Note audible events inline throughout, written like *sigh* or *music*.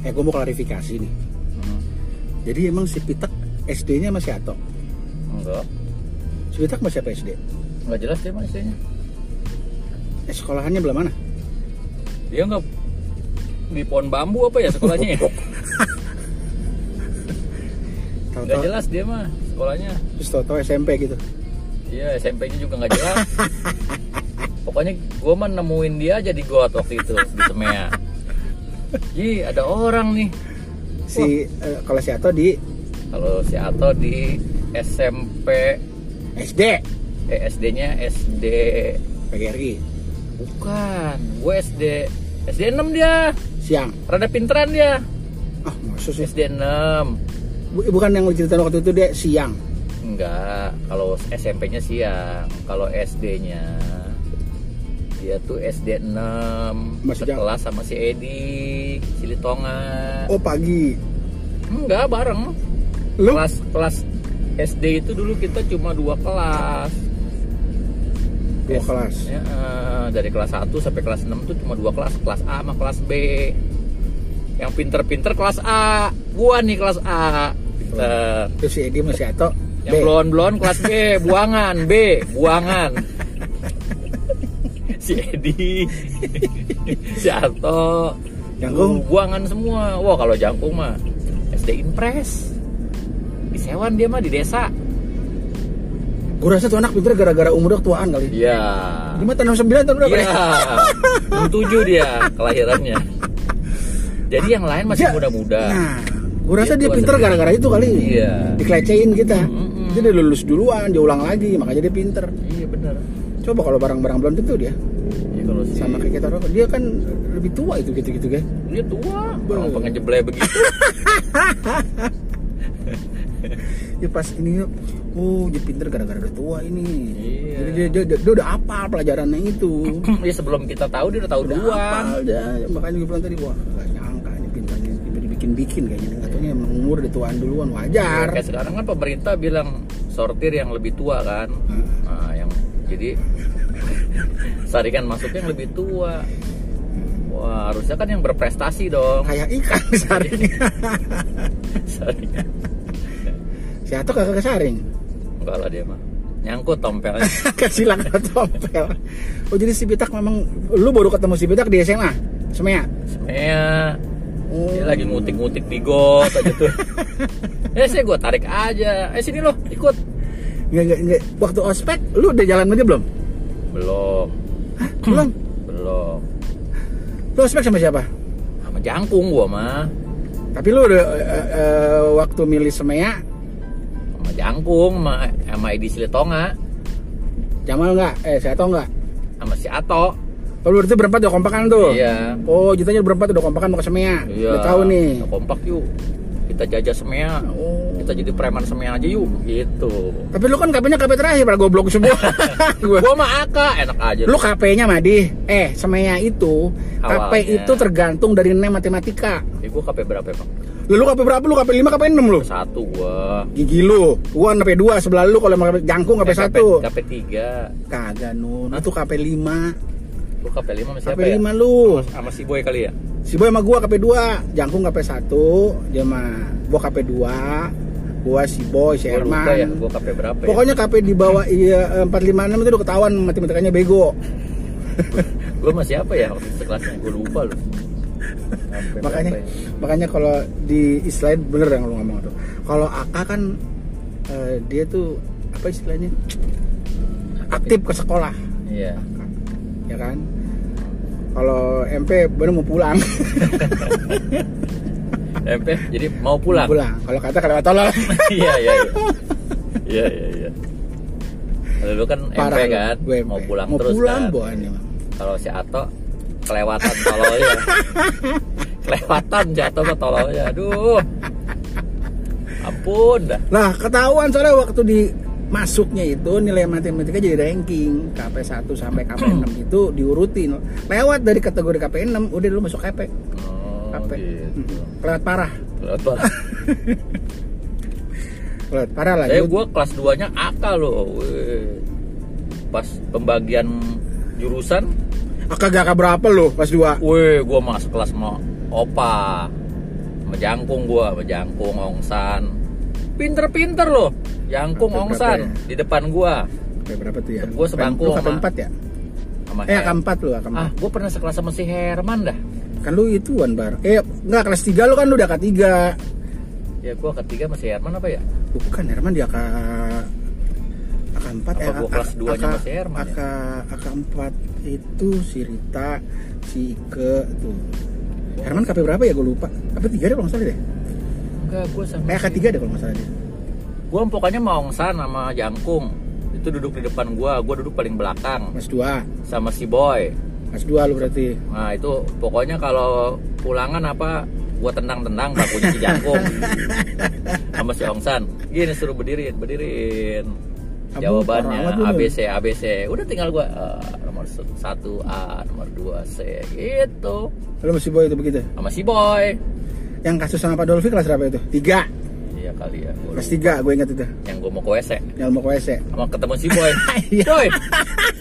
eh gue mau klarifikasi nih Hmm. jadi emang si Pitak SD-nya masih Ato Enggak. si Pitak masih apa SD Enggak jelas dia mah istrinya. eh sekolahannya belah mana Dia enggak di pohon bambu apa ya sekolahnya ya? *laughs* Enggak jelas dia mah sekolahnya. terus tahu SMP gitu Iya, SMP-nya juga nggak jelas. *laughs* Pokoknya gue mah nemuin dia aja di got waktu itu di Semea. Ji, ada orang nih. si eh, kalau si Ato di? Kalau si Ato di SMP, SD eh, SD-nya SD PGRI bukan, gue SD SD 6 dia. siang. Rada pinteran dia. ah maksud sih SD 6. Bu- bukan yang cerita waktu itu dia siang. Enggak, kalau SMP-nya siang. Kalau SD-nya dia tuh SD 6 Masih sekelas sama si Edi, si Litonga. oh pagi Enggak, bareng. lu Kelas kelas SD itu dulu kita cuma dua kelas. dua S- kelas Ya, eh, dari kelas 1 sampai kelas 6 tuh cuma dua kelas, kelas A sama kelas B. Yang pinter-pinter kelas A. Gua nih kelas A. Pinter. terus si Edi masih Ato Yang blon-blon kelas B, *laughs* buangan, B, buangan. *laughs* si Edi, *laughs* si Arto, Jangkung? buangan semua. Wah kalau jangkung mah SD Impres. Di Sewan dia mah di desa. gue rasa tuh anak pinter gara-gara umur tuaan kali Iya. lima tahun sembilan tahun berapa Iya. ya? 67 dia kelahirannya. Jadi yang lain masih Ja- muda-muda. Nah, gue rasa Dia dia tua pinter gara-gara itu kali. Iya. Dikelecehin kita. Mm-mm. Dia udah lulus duluan, dia ulang lagi, makanya dia pinter. Iya benar. Coba kalau barang-barang belum tentu dia. Kalau si Sama kayak kita orang, dia kan lebih tua itu gitu-gitu kan. dia tua, orang jeblay begitu. Dia *laughs* pas ini, oh dia pinter gara-gara udah tua ini. Iya. Jadi dia, dia, dia, dia udah apal pelajarannya itu. *clears throat* ya sebelum kita tahu dia udah tahu udah duluan. dia. Makanya gue bilang tadi, wah gak nyangka ini pintarnya dibikin-bikin kayaknya. Katanya emang umur udah tuaan duluan, wajar. Kayak sekarang kan pemerintah bilang sortir yang lebih tua kan. Hmm. Nah, yang jadi *laughs* saringan masuknya yang lebih tua. Wah, harusnya kan yang berprestasi dong. Kayak ikan *laughs* saring. Saringan. si Ato kagak kesaring. Enggak lah dia mah. Nyangkut tompelnya. *laughs* langkah tompel oh jadi si Pitak memang lu baru ketemu si Pitak di SMA Semea Semea oh. dia lagi ngutik-ngutik di got aja tuh. *laughs* eh, saya gua tarik aja. Eh, sini loh, ikut. nggak, nggak, nggak. waktu ospek lu udah jalan aja belum Belum. *laughs* belum Belum. lu ospek sama siapa Sama jangkung gua mah. tapi lu udah eh, eh, waktu milih Semea Sama jangkung, sama, sama Edi Silitonga, Jamal nggak eh si Ato nggak sama si Ato. oh, itu berempat udah kompakan tuh Iya. oh jadinya berempat udah kompakan mau ke Semea Iya. udah tahu nih kompak yuk. Kita jajah semea. oh. Kita jadi preman semea aja yuk. Gitu. tapi lu kan KP-nya KP terakhir pada goblok semua gua Gua mah Aka, enak aja. lu KP-nya Madi eh Semea itu KP Awalnya. itu tergantung dari nem matematika Eh, gua KP berapa emang? Lu KP berapa lu? KP 5 KP 6 lu? Satu gua. Gigi lu. Gua KP 2 sebelah lu kalau mau KP jangkung KP 1. KP tiga. Kagak nun. Itu KP 5. Lu KP lima sama KP siapa ya? 5 lu. Sama, sama si Boy kali ya? Si Boy sama gua KP 2, jangkung KP 1, dia mah gua KP 2. Gua si Boy, si Gua lupa ya, Herman. gua KP berapa ya? Pokoknya KP di bawah iya 456 itu udah ketahuan matematikanya bego. *laughs* Gua sama siapa ya waktu itu kelasnya? Gua lupa lu. Makanya ya? makanya kalau di Islam bener yang lu ngomong tuh. Kalau AK kan eh, dia tuh apa istilahnya? Aktif ke sekolah. Iya. Ya kan kalau MP baru mau pulang *laughs* MP jadi mau pulang. pulang kalau kata kata tolol *laughs* Iya iya iya. Iya iya iya. Kalau lu kan MP Parah lu, kan, gue MP. mau pulang mau terus pulang kan. Kalau si Ato kelewatan tololnya. *laughs* kelewatan jatuh ke tololnya. Aduh. Ampun dah. nah ketahuan soalnya waktu di masuknya itu nilai matematika jadi ranking. KP 1 sampai KP 6 itu diurutin. Lewat dari kategori KP 6 udah lu masuk KP Oh, KP gitu. Hmm. lewat parah. Kelewat parah. *laughs* lewat parah lah Saya gua kelas 2 nya AK loh. Pas pembagian jurusan, Ah, kagak berapa lu pas 2 weh gua masuk kelas sama Opa. sama jangkung gua sama jangkung ongsan. Pinter-pinter loh jangkung Sampai ongsan ya? di depan gua Kayak berapa tuh ya? Gua sebangku sama- KP4 ya? sama Eh, AK4 lu, AK4. ah gua pernah sekelas sama si Herman dah Kan lu ituan, Bar. Eh, enggak kelas 3 lu kan lu udah AK3. ya gua ketiga masih Herman apa ya Bukan, Herman di AK AK4 Apa gua kelas duanya masih Herman ya? AK, AK4 itu si Rita, si Ike tuh. Herman KP berapa ya gue lupa. KP 3 deh kalau nggak salah deh. enggak gua sama Eh, AK3 deh kalau nggak salah deh. Gua pokoknya mau ongsan sama jangkung itu duduk di depan gua gua duduk paling belakang Mas 2. sama si boy Mas 2 lu berarti. Nah itu pokoknya kalau pulangan apa gua tendang-tendang bakunya si jangkung *laughs* sama si Ongsan. Gini suruh berdiriin, berdiriin. Ampun, Jawabannya ABC ABC. Udah tinggal gua eh, nomor satu A, nomor 2 C gitu. Lu masih boy itu begitu. Sama si Boy. Yang kasus sama Pak Dolphy kelas berapa itu? 3. Iya kali ya. Gua Kelas. 3 gue ingat itu. Yang gua mau ke WC Yang mau ke WC. sama ketemu si Boy. *laughs* Iya. Boy.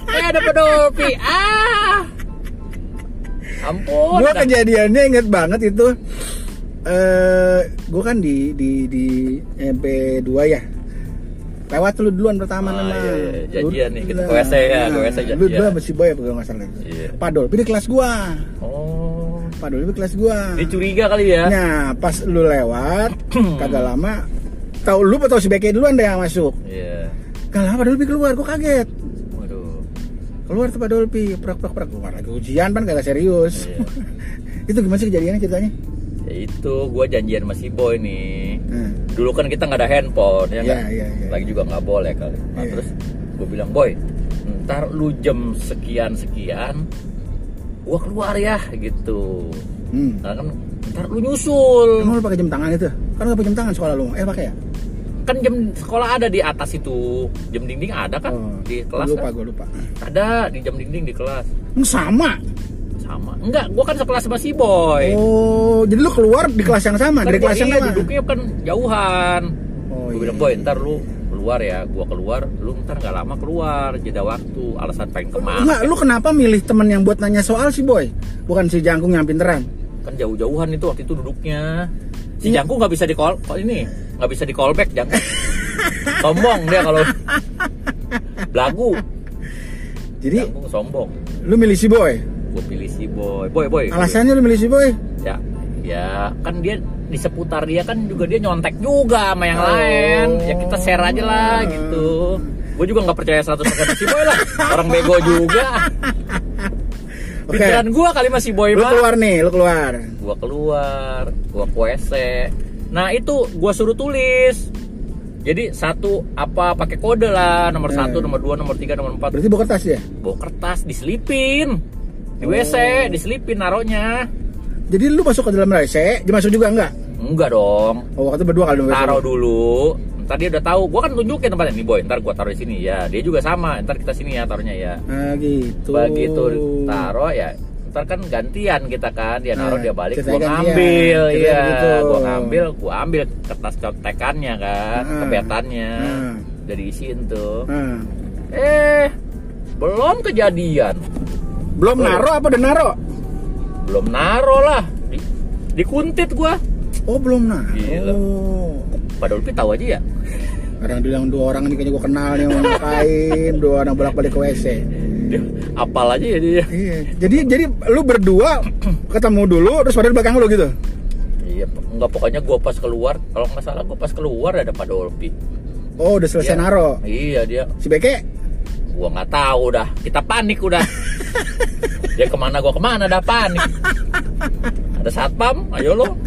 Eh ada pedofil. Ah. Ampun. Dah. kejadiannya inget banget itu. Eh, gua kan di di di MP2 ya. Lewat lu duluan pertama Ah, nama. iya, iya. Nih, kita Lu- ke WC ya, ke WC Lu janjian. dua masih boy apa kalau nggak salah. Iya. Pak Dolphy di kelas gua. Oh. Pak Dolphy kelas gua. Dia curiga kali ya. Nah, pas lu lewat, *clears throat* kagak lama tahu lu atau si Beke duluan deh yang masuk. Iya. Gak lama Pak Dolphy keluar, gua kaget. Waduh. Keluar tuh Pak Dolphy, prak prak prak keluar lagi ujian kan kagak serius. Iya. *laughs* itu gimana sih kejadiannya ceritanya? Ya itu gue janjian sama si Boy nih. Nah, Dulu kan kita nggak ada handphone ya Iya, kan? iya, iya. Lagi juga nggak boleh kali. Nah, Iya. terus gue bilang Boy, ntar lu jam sekian sekian, gua keluar ya gitu. hmm. Nah, kan ntar lu nyusul. Emang lu pakai jam tangan itu? Kan lu pakai jam tangan sekolah lu. Eh pakai ya? Kan jam sekolah ada di atas itu. Jam dinding ada kan Oh, di kelas Lupa kan? gue lupa. Ada di jam dinding di kelas. Sama. Sama. Enggak, gua kan sekelas sama si Boy. Oh, jadi lu keluar di kelas yang sama, Kan dari gua- kelas yang iya, sama. duduknya kan jauhan. Oh, gue iya. bilang boy ntar lu keluar ya gua keluar lu ntar nggak lama keluar jeda waktu alasan pengen ke mana Enggak, lu kenapa milih temen yang buat nanya soal sih, Boy? Bukan si Jangkung yang pinteran. kan jauh-jauhan itu waktu itu duduknya si Iya. jangkung nggak bisa di call kok ini nggak bisa di callback jangkung sombong dia kalau belagu Jadi jangkung sombong lu milih si Boy. gue pilih si boy boy boy Alasannya lu milih si Boy? ya ya kan dia di seputar dia kan juga dia nyontek juga sama yang Oh. lain. Ya kita share aja lah gitu. Gue juga nggak percaya 100% si boy lah. Orang bego juga. Pikiran gue kali masih boy Lu mah keluar nih, lu keluar. gue keluar gue WC nah itu gue suruh tulis. Jadi satu apa pakai kode lah. Nomor Eh. satu nomor dua nomor tiga nomor empat. Berarti bawa kertas ya? bawa kertas diselipin. Di Oh. WC diselipin naruhnya Jadi lu masuk ke dalam WC, dia masuk juga enggak? enggak dong Oh, waktu berdua kali taruh dulu ntar dia udah tahu gua kan tunjukin tempatnya nih boy ntar gua taruh di sini ya dia juga sama ntar kita sini ya taruhnya ya Nah, gitu. begitu taruh ya ntar kan gantian kita kan dia naruh Nah, dia balik gua gantian. ngambil iya gitu. gua ngambil gua ambil kertas contekannya kan Nah. kebetannya Nah. udah diisiin tuh Nah, eh belum kejadian belum Oh. naro apa udah naro? Belum naro lah di, dikuntit gua Oh, belum naro. Gila. Dolpi tahu aja ya Orang bilang dua orang ini kayaknya gua kenal nih mau ngapain, dua orang bolak-balik ke WC. apal aja ya dia Iya. Jadi jadi lu berdua ketemu dulu terus pada di belakang lu gitu. Iya, enggak pokoknya gua pas keluar, kalau nggak salah gua pas keluar ada Dolpi. Oh, udah selesai Iya. naro. Iya dia, Si Beke gua nggak tahu dah. Kita panik udah. *laughs* dia ke mana gua ke mana dah panik. Ada satpam, ayo lo.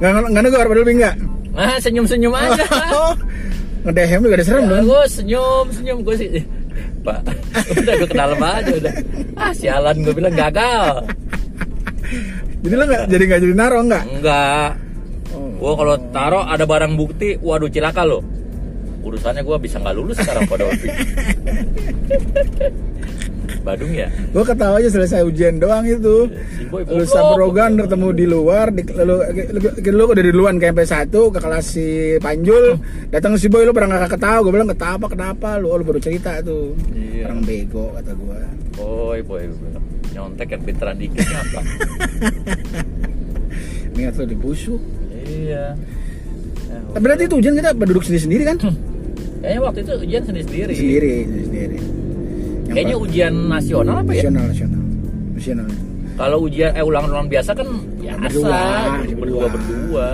nggak nggak negor pada lebih nggak. Nah senyum senyum aja. Oh, ngedehem lu gak ada serem Ya, dong. gua senyum senyum gua sih. Pak, udah gua ke dalam aja udah. Ah sialan gua bilang gagal. Jadi lu nggak jadi nggak jadi naro nggak? Enggak. Oh. Gua kalau taruh ada barang bukti, waduh cilaka lo. Urusannya gua bisa nggak lulus sekarang Pak Dolpi. Badung ya? Gua ketawa aja selesai ujian doang itu. Si boy Lu. Sabrogan ketemu di luar, di, lu, lu, lu udah di duluan ke MP1 ke kelas si Panjul, datang si Boy lu pernah ngakak ketawa, gue bilang ketawa kenapa lu, oh, lu baru cerita tuh. Iya. Orang bego kata gua. Boy, boy, nyontek yang pinteran dikit apa? *laughs* niat lo dibusuk Iya. Ya, Tapi berarti itu ujian kita berduduk sendiri-sendiri kan? Kayaknya waktu itu ujian sendiri-sendiri. Sendiri, sendiri. Yang Kayaknya pa- ujian nasional apa ya? nasional, nasional. Nasional. Kalau ujian eh ulangan-ulangan biasa kan biasa Berdua, berdua berdua. berdua.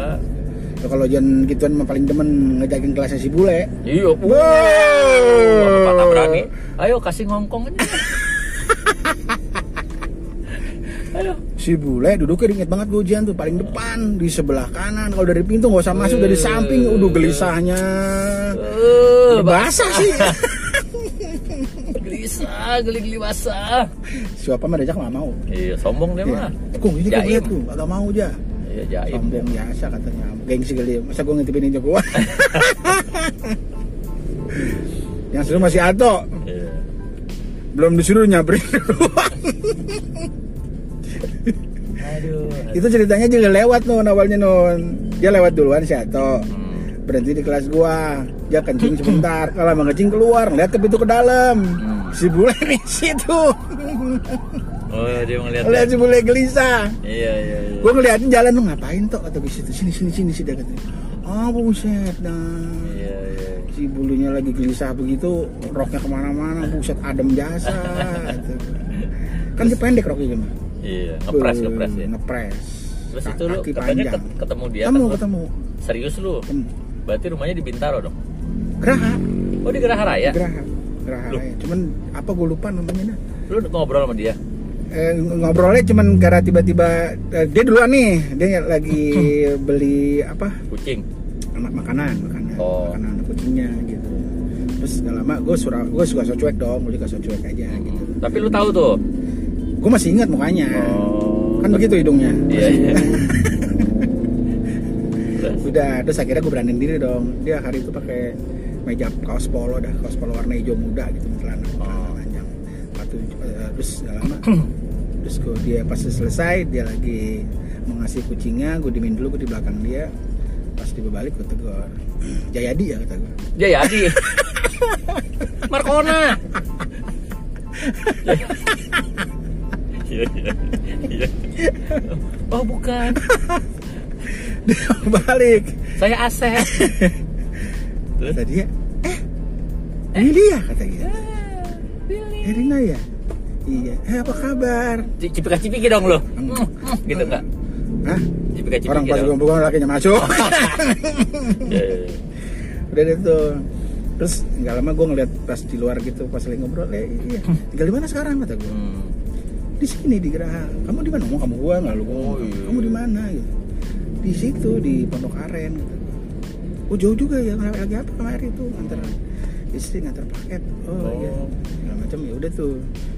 Kalau ujian gituan mah paling demen ngejakin kelasnya si bule. Iya, Wow. Bapak tak berani. Ayo kasih ngongkong aja. *laughs* Ayo. Si bule duduknya inget banget gue ujian tuh paling depan di sebelah kanan. Kalau dari pintu nggak usah masuk dari samping. Udah gelisahnya. Eh, Basah sih. *laughs* *laughs* geli-geli basah. Siapa mah diajak nggak mau. Iya, sombong dia Iya. mah. Kung ini liat tuh, agak mau aja. Iya, jaim. Sombong biasa katanya. Gengsi kali. ya. Masa gue ngintipin ini gue. *laughs* Yang seru masih Ato. Iya. Belum disuruh nyamperin duluan. Aduh. Itu ceritanya juga lewat non awalnya non. Dia lewat duluan si Ato. Hmm. Berhenti di kelas gua. Dia kencing sebentar. Kalau mau kencing keluar, lihat ke pintu ke dalam. Hmm. Si bule *laughs* di situ. Oh, dia ngeliat. Lihat si bule gelisah. Iya, iya, iya. Gua ngeliatin jalan lu ngapain toh kata di situ. Sini sini sini sini dia katanya. Ah buset nah. Iya, iya. Si bulunya lagi gelisah begitu, roknya ke mana-mana, buset adem jasa. gitu. Kan dia pendek roknya mah. Iya, ngepres, ngepres ya. Ngepres. Terus itu lu katanya ketemu dia Ketemu, ketemu. Serius lu? Ketemu. Berarti rumahnya di Bintaro dong? Geraha, Oh di Geraha Raya? Geraha, Raya. Cuman apa gue lupa namanya nah. Lu ngobrol sama dia? Eh, ngobrolnya cuman gara tiba-tiba eh, dia duluan nih, dia lagi *clears throat* beli apa? Kucing? Anak makanan, makanan, Oh. makanan anak kucingnya gitu. Terus gak lama gue surah, gue suka so cuek dong, gue juga so cuek aja gitu. Tapi lu tahu tuh? Gue masih ingat mukanya, Oh. kan begitu hidungnya. Iya, iya. *laughs* Udah, terus akhirnya gue beraniin diri dong. Dia hari itu pakai meja kaos polo dah, kaos polo warna hijau muda gitu, celana, celana Oh. panjang. Patu, eh, terus gak lama, terus gue dia pas selesai dia lagi mau ngasih kucingnya, gue dimin dulu, gue di belakang dia. Pas dia balik gue tegur, *clears throat* Jayadi ya kata gue. Dia Yadi. *laughs* Markona. *laughs* Oh bukan, Dia balik. saya Asep. *laughs* Terus? Kata dia, eh, ini dia kata dia. Eh, Rina ya? Iya. Eh, apa kabar? Cipika cipiki dong lo. Enggak. Gitu enggak? Hah? Cipika cipiki Orang pas gue lakinya masuk. *laughs* Iya, udah deh tuh terus nggak lama gue ngeliat pas di luar gitu pas lagi ngobrol eh iya tinggal di mana sekarang kata gue Hmm. di sini di Geraha kamu di mana ngomong kamu gue nggak lu Oh, iya. kamu di mana gitu di situ di Pondok Aren gue oh jauh juga ya lagi apa kemarin itu nganter istri nganter paket oh, Oh. iya segala macam ya udah tuh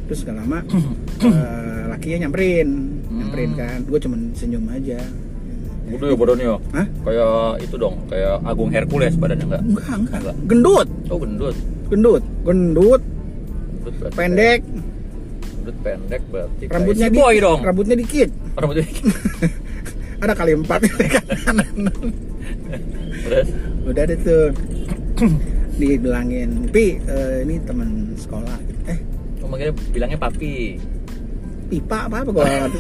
terus nggak lama *clears throat* eh, lakinya nyamperin nyamperin Hmm. kan gue cuman senyum aja Bodoh ya bodohnya. Hah? Kayak itu dong, kayak Agung Hercules badannya enggak? enggak enggak Enggak. gendut Oh gendut. gendut gendut Gendut pendek Gendut pendek berarti rambutnya si boy dong. rambutnya dikit Rambutnya *laughs* ada kali empat *laughs* *laughs* Terus *laughs* udah deh tuh *clears throat* dibilangin pi eh, ini teman sekolah eh manggilnya bilangnya papi. pipa apa apa gua ngerti.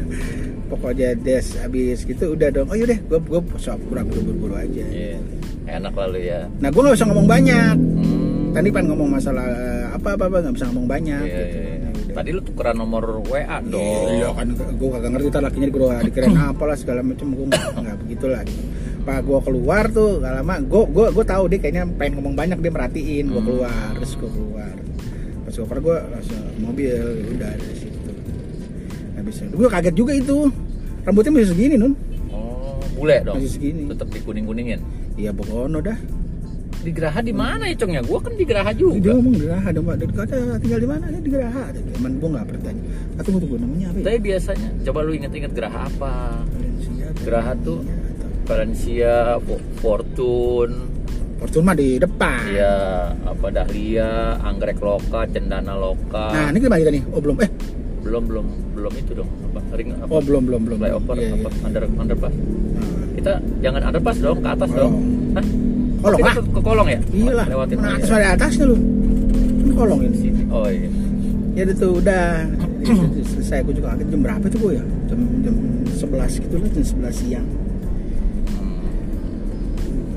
*laughs* pokoknya des habis gitu udah dong oh yaudah gua gua sok pura buru-buru aja Iya. Enak lalu ya. nah gua nggak usah ngomong banyak Hmm. tadi pengen ngomong masalah eh, apa apa apa nggak bisa ngomong banyak Iya, gitu iya, iya. Nah. Tadi lu tukeran nomor WA dong. Iya kan gue kagak ngerti tar lakinya gua dikirain *laughs* apa lah segala macam gue nggak begitulah gitu. Pak gue keluar tuh gak lama gue gue gue tahu dia kayaknya pengen ngomong banyak dia merhatiin gue Hmm. keluar terus gue keluar pas gue keluar gue langsung mobil ya udah dari situ habis itu gue kaget juga itu rambutnya masih segini nun Oh, bule dong. Masih segini. Tetap dikuning-kuningin. iya Bogono dah Di Geraha di mana ya, Cong ya? Gua kan di Geraha dia juga. ngomong di Geraha dong Pak. Dia kata tinggal di mana dia di Geraha teman gue nggak bertanya tunggu tunggu namanya apa ya? Tapi biasanya coba lu inget-inget Geraha apa? Geraha tuh Valencia, Fortune, Fortune mah di depan ya apa Dahlia, Anggrek Loka, Cendana Loka. nah ini gimana kita nih oh belum eh belum belum belum itu dong apa ring apa Oh belum belum belum. flyover Iya, apa iya. under underpass. Nah, Kita jangan underpass dong ke atas Kolong. dong. Hah? Kolong Kita ah? ke, ke kolong ya? Iya lah. Lewatin Mana atas ada atasnya lu. Ini kolong ini. Sini. Oh iya. Ya tuh udah selesai gue juga kaget jam berapa tuh gue ya jam jam 11 gitu lah jam 11 siang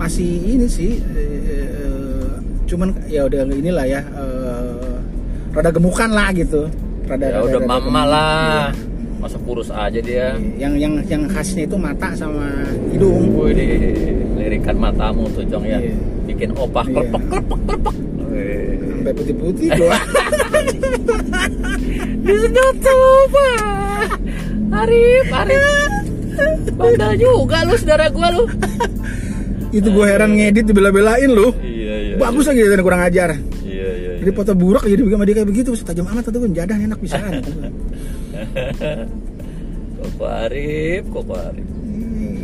masih ini sih eh, cuman ya udah inilah ya eh, rada gemukan lah gitu rada ya rada- udah rada mama gemuk. lah Iya. masa kurus aja dia yang yang yang khasnya itu mata sama hidung Wih, di lirikan matamu tuh Jong ya Iya. bikin opah Iya. klepek klepek Wih. sampai putih-putih doang Disedot tuh Pak Arif Arif Bandel juga lu saudara gua lu itu gue heran ngedit dibela-belain loh Iya iya bagus lagi dan kurang ajar. Iya iya jadi foto buruk jadi sama dia kayak begitu. Tajam amat tuh jadah enak bisaan *laughs* Koko Arif? Koko Arif?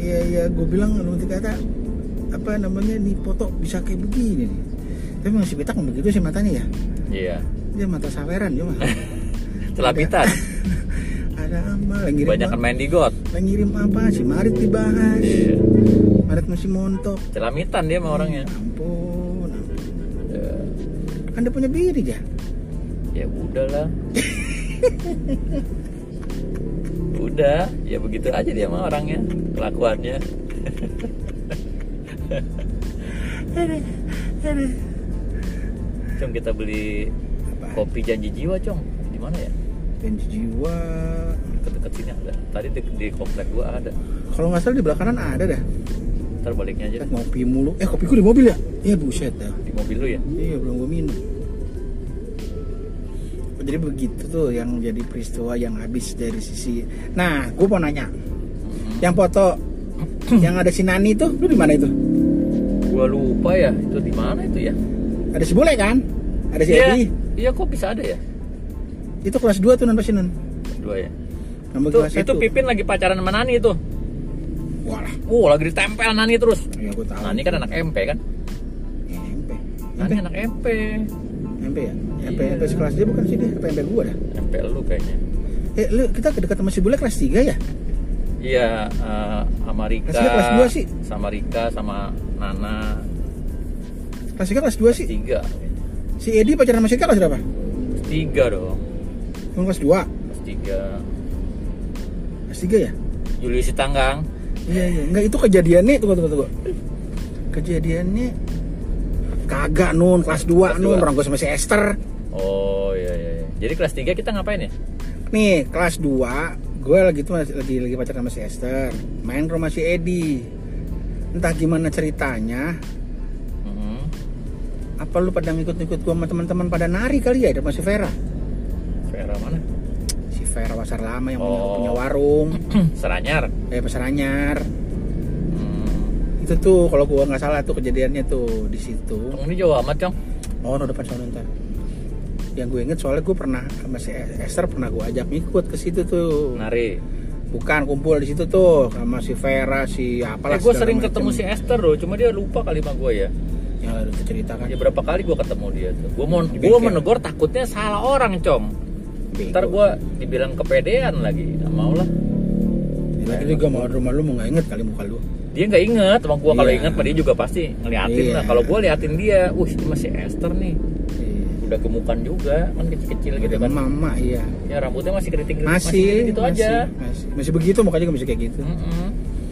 Iya iya. Gue bilang lu nanti kata apa namanya nih foto bisa kayak begini nih. Tapi masih petak begitu sih matanya ya? Iya. Dia mata saweran dia mah Celapitan ada apa? Lagi ngirim Banyak kan main di got. Lagi ngirim apa? Si Marit dibahas. Iya Marit masih montok Celamitan dia sama orangnya. Ampun, ampun. Ya, dia punya bini ya ya udah lah. Udah. Ya begitu aja dia sama orangnya. Kelakuannya. Cung kita beli apa kopi janji jiwa Cung di mana ya? Janji jiwa. Deket-deket sini ada. Tadi di, di komplek gua ada. Kalau nggak salah di belakang kanan ada dah ntar baliknya aja. Lihat ngopi mulu. Eh kopiku di mobil ya? Iya buset dah di mobil lu ya? Iya belum gue minum. Jadi begitu tuh yang jadi peristiwa yang habis dari sisi. Nah gue mau nanya. Yang foto *clears throat* yang ada si Nani itu lu di mana itu? Gua lupa ya itu di mana itu ya? Ada si Bule kan? Ada si iya. Edi. Iya kok bisa ada ya? Itu kelas 2 tuh non pasti non dua ya? Nambah itu, itu. Pipin lagi pacaran sama Nani itu uh lagi ditempel Nani terus. Ya gue tahu. Nani kan anak MP kan? MP Nani MP anak MP MP ya? MP Iya. MP sekelas dia bukan sih dia? Apa MP gua dah MP lu kayaknya. Eh lu kita dekat sama si Bule kelas 3 ya? Iya eh, sama Rika. Kelasnya kelas dua sih. sama Rika sama Nana. Kelas 3 kelas 2 sih? Tiga. Si Edi pacaran sama si Eka kelas berapa? Tiga dong. Yang kelas 2 kelas tiga. Kelas 3 ya? Julius Tanggang Iya iya, enggak itu kejadiannya tunggu tunggu tunggu. Kejadiannya kagak nun kelas 2 Kelas nun orang gue sama si Esther. oh iya iya iya. jadi kelas tiga kita ngapain ya Nih, kelas 2 gue lagi tuh masih- lagi lagi pacaran sama si Esther, main ke rumah si Edi. Entah gimana ceritanya, Mhm. apa lu pada ngikut-ngikut gua sama teman-teman pada nari kali ya, ada si Vera. Vera mana Si Vera Wasar Lama yang punya, Oh. punya warung, *clears throat* Seranyar eh pasar anyar. hmm. Itu tuh kalau gua nggak salah tuh kejadiannya tuh di situ. Ini jauh amat Cong Oh, no depan sono ntar. Yang gue inget soalnya gue pernah sama si Esther pernah gue ajak ngikut ke situ tuh. nari Bukan kumpul di situ tuh sama si Vera, si apalah. eh, gue sering macem. ketemu si Esther loh cuma dia lupa kali sama gue ya Ya udah ceritakan. ya berapa kali gue ketemu dia tuh gue mau gue menegur takutnya salah orang Bego. Ntar gue dibilang kepedean lagi nggak mau lah lagi juga mau rumah lu mau nggak inget kali muka lu. dia nggak inget sama gue kalau Iya. inget dia juga pasti ngeliatin Iya. lah kalau gue liatin dia uh ini masih Esther nih Iya. udah gemukan juga kan kecil-kecil gitu kan mama iya. ya rambutnya masih keriting Masih, gitu masih, aja masih, masih begitu mukanya masih kayak gitu. Mm-mm.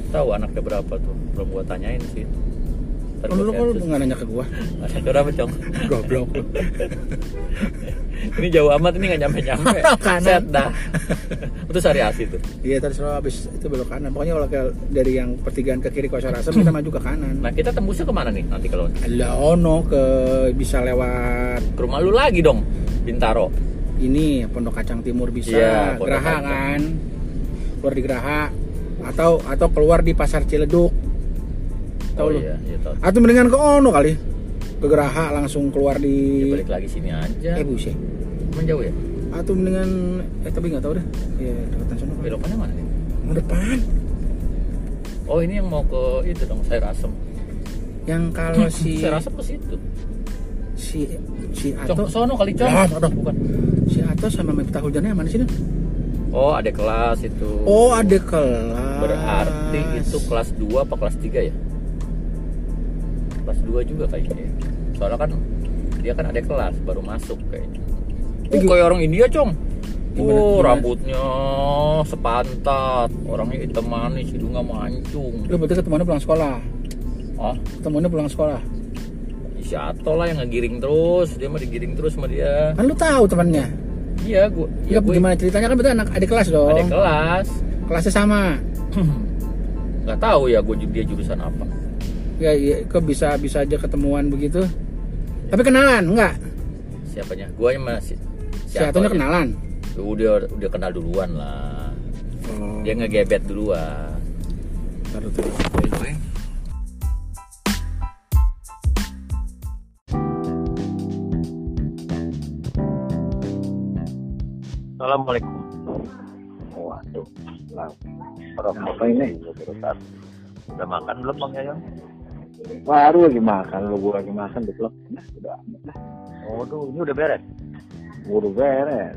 tahu anaknya berapa tuh belum gua tanyain sih Kalau lu kok sensus. nggak nanya ke gua? Anak berapa cong Goblok. Ini jauh amat ini nggak nyampe *laughs* nyampe set dah. Itu sari asi tuh Iya tadi selalu habis. Itu belok kanan. Pokoknya kalau ke, dari yang pertigaan ke kiri Kosar Asem kita maju ke kanan. nah kita tembusnya ke mana nih nanti kalau Lah ono ke bisa lewat ke rumah lu lagi dong Bintaro. Ini Pondok Kacang Timur bisa. Iya, Pondok Geraha kan? Keluar di Geraha. Atau atau keluar di Pasar Ciledug tahu oh lu. iya iya tahu atau mendingan ke ono kali. Ke Geraha langsung keluar Ya, di balik lagi sini aja. Eh buset. Emang jauh ya? Atau mendingan eh tapi nggak tahu deh. Ya dekatan sono. Belokannya mana nih? Mau depan. Oh ini yang mau ke itu dong sayur asem. Yang kalau *clears throat* si sayur asem ke situ. Si si cong Ato. Ke sono kali cong. Lah, sono. bukan. si Ato sama Miftah Hujannya mana sih oh ada kelas itu. Oh ada kelas. Berarti itu kelas 2 apa kelas 3 ya? Kelas 2 juga kayaknya. Soalnya kan dia kan ada kelas baru masuk kayaknya. Oh, Tinggi- kayak orang India, Cong. Gimana- Oh, gimana? rambutnya sepantat, orangnya hitam manis, hidungnya mancung. Lu berarti ketemuannya pulang sekolah. Ah, Ketemuannya pulang sekolah. si Ato lah yang ngegiring terus, dia mah digiring terus sama dia. Kan lu tahu temannya. Iya, gua, Ya, ya gua gimana ceritanya kan berarti anak adik kelas dong. ada kelas. Kelasnya sama. *clears throat* Nggak tahu ya, gue dia jurusan apa. Ya, ya kok bisa bisa aja ketemuan begitu. Tapi kenalan enggak? Siapanya? Gua yang masih. Si Atonya kenalan. Udah udah kenal duluan lah. Oh, Dia ngegebet duluan. taruh tuh. Assalamualaikum. Waduh, lah. Orang apa ini? Udah makan belum Bang Yayan? Baru lagi makan, lu gua lagi makan belum? Nah, udah amat lah. Waduh, ini udah beres. Buru beres.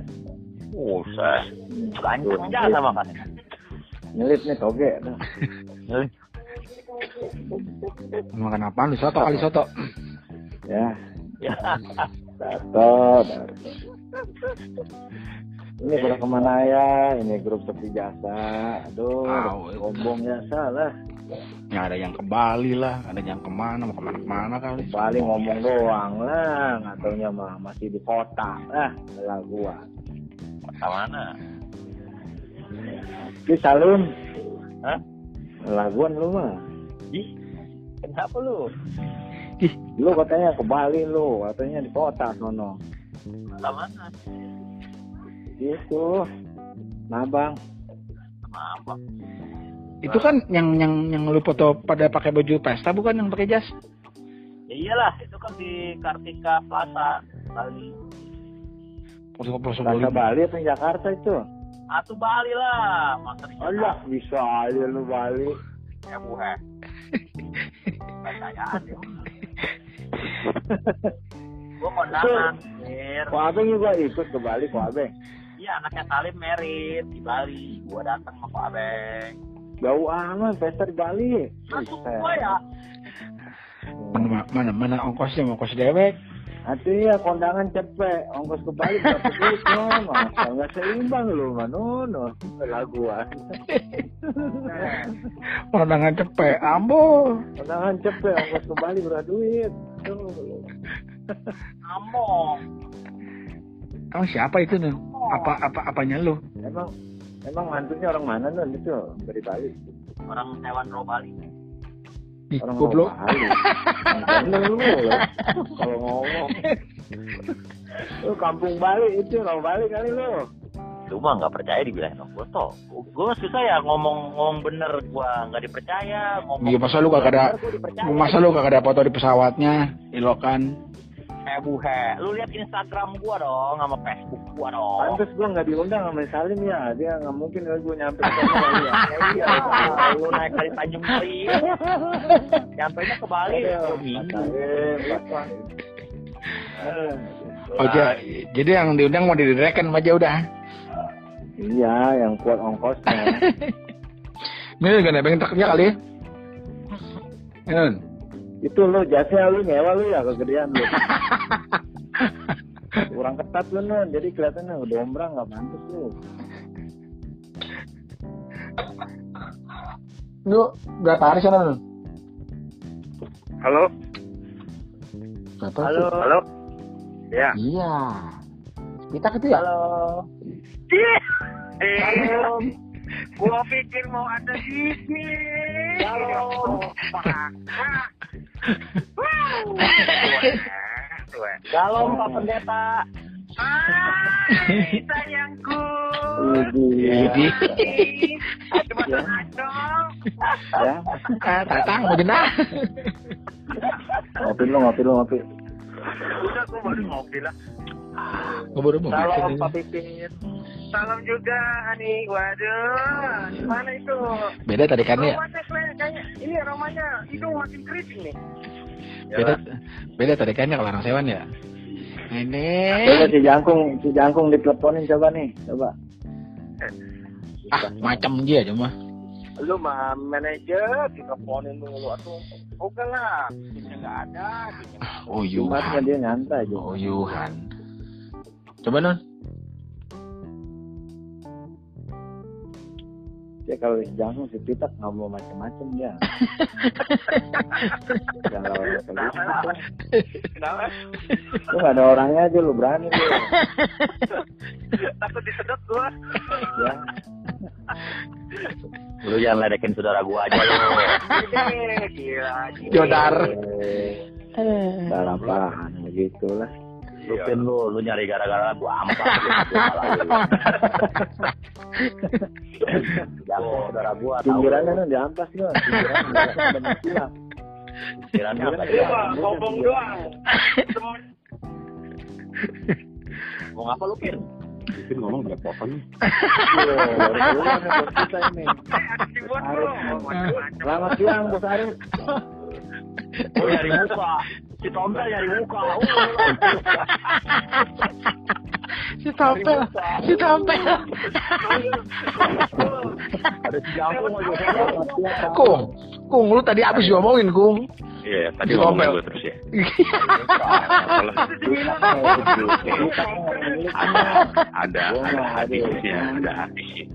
Usah. Kenceng Tuh, jasa makannya. Nyelit nih toge. Makan apa? Lu soto kali soto. Ya, Ya. dato. Ini pada ke mana ya? Ini grup sepi jasa. Aduh, sombong jasa lah. Ya ada yang ke Bali lah, ada yang ke mana, mau ke mana-kemana kali. Paling ngomong doang lah. Nggak taunya mah masih di kota. Ah, lah gua. Kota mana? Ki Salim. Hah? Laguan lu mah. Ih, kenapa lu? Lu katanya ke Bali lu, katanya di kota sono. Kota mana? Gitu. Nabang. Kenapa? Itu kan yang yang yang lu foto pada pakai baju pesta bukan yang pakai jas? Ya iyalah, itu kan di Kartika Plaza, Bali. Plaza Bali atau Jakarta itu? Atuh Bali lah, masa Allah, bisa aja lu Bali. Ya buhe. Percayaan ya. *laughs* Gua kondangan. Kok Abeng juga ikut ke Bali, kok Abeng? Iya, anaknya Salim merit di Bali. Gua datang sama Pak Abeng. Jauh amat pesta di Bali. Masuk gua ya. Mana mana mana ongkosnya ongkos dewek. Nanti ya kondangan cepet, ongkos ke Bali berapa duitnya? Masa nggak seimbang lu, manono. Laguan. *laughs* Kondangan cepet, ambo. Kondangan cepet, ongkos ke Bali berapa duit? Among. Emang siapa itu nih? Apa apa apanya lu? Emang emang mantunya orang mana non itu dari Bali? Orang hewan roh Bali. Ih, Orang goblok. Lu. Kalau ngomong. Lu kampung Bali itu orang Bali kali lu. Lu mah nggak percaya dibilangin sama gua toh. Gua susah ya ngomong ngomong bener gua nggak dipercaya ngomong. Iya masa lu kagak ada masa lu kagak ada foto di pesawatnya, ilokan. Eh buhe, lu lihat Instagram gua dong sama Facebook gua dong. Pantes gua nggak diundang sama Salim ya. Dia nggak mungkin kalau gua nyampe ke sana kali *laughs* ya. Iya, lu naik dari Tanjung Priok, nyampe ke Bali. Oh, ja- jadi yang diundang mau didireken aja udah. Iya, yang kuat ongkosnya. *laughs* Ini gak nebeng truknya kali *laughs* ya? Nun. Itu lu jasnya lu nyewa lu ya kegedean lu. *laughs* Kurang ketat lu non, jadi kelihatannya udah ombrang nggak pantas lu. Lu berapa hari sana Nun? Halo, Gak halo, tuh. halo. Ya. Iya. Kita gitu ya? Halo. Halo. Gua pikir mau ada Diki. Halo. Shalom Pak Pendeta. Hai sayangku. Jadi. Ya. tatang mau jenah. Ngopi lu, ngopi lu, ngopi. Udah gua baru ngopi lah. Ngobrol mau Salam Pak. Pipin. Salam juga Ani. Waduh, mana itu? Beda tadi kan ya? Kayaknya ini aromanya hidung makin keriting nih. Beda beda tadi kan ya kalau orang sewan ya? Ini. Coba si Jangkung, si Jangkung diteleponin coba nih, coba. Ah, macam dia cuma. Lu mah manajer diteleponin dulu atuh. Bukan lah, nggak ada. Oh Yuhan. dia nyantai gitu. Oh Yuhan. Coba non. Dia kalau di Jamu si Pitak nggak mau macam-macam ya. kalau kenapa? Kenapa? Lu nggak ada orangnya aja lu berani tuh takut disedot gua. ya. Lu jangan ledekin saudara gua aja lu. *laughs* Gila. Jodar. Eh, Dalam apaan gitu lah. Lu pin lu, lu nyari gara-gara gua ampak. *laughs* gitu. Jangan saudara gua tahu. Pinggirannya lu diampas lu. Pikirannya apa ngomong doang. Mau ngapa lu pin? Mungkin ngomong baru keluar nih kita ini. Selamat siang Bos Arif. Oh nyari muka. Si nyari muka. *laughs* Si Tompel, si. Ada aja. Kung, Kung, lu tadi habis diomongin, Kung. Iya, tadi Si ngomongin Tompel. gue terus ya. Ada, ada hadisnya, ada hadisnya.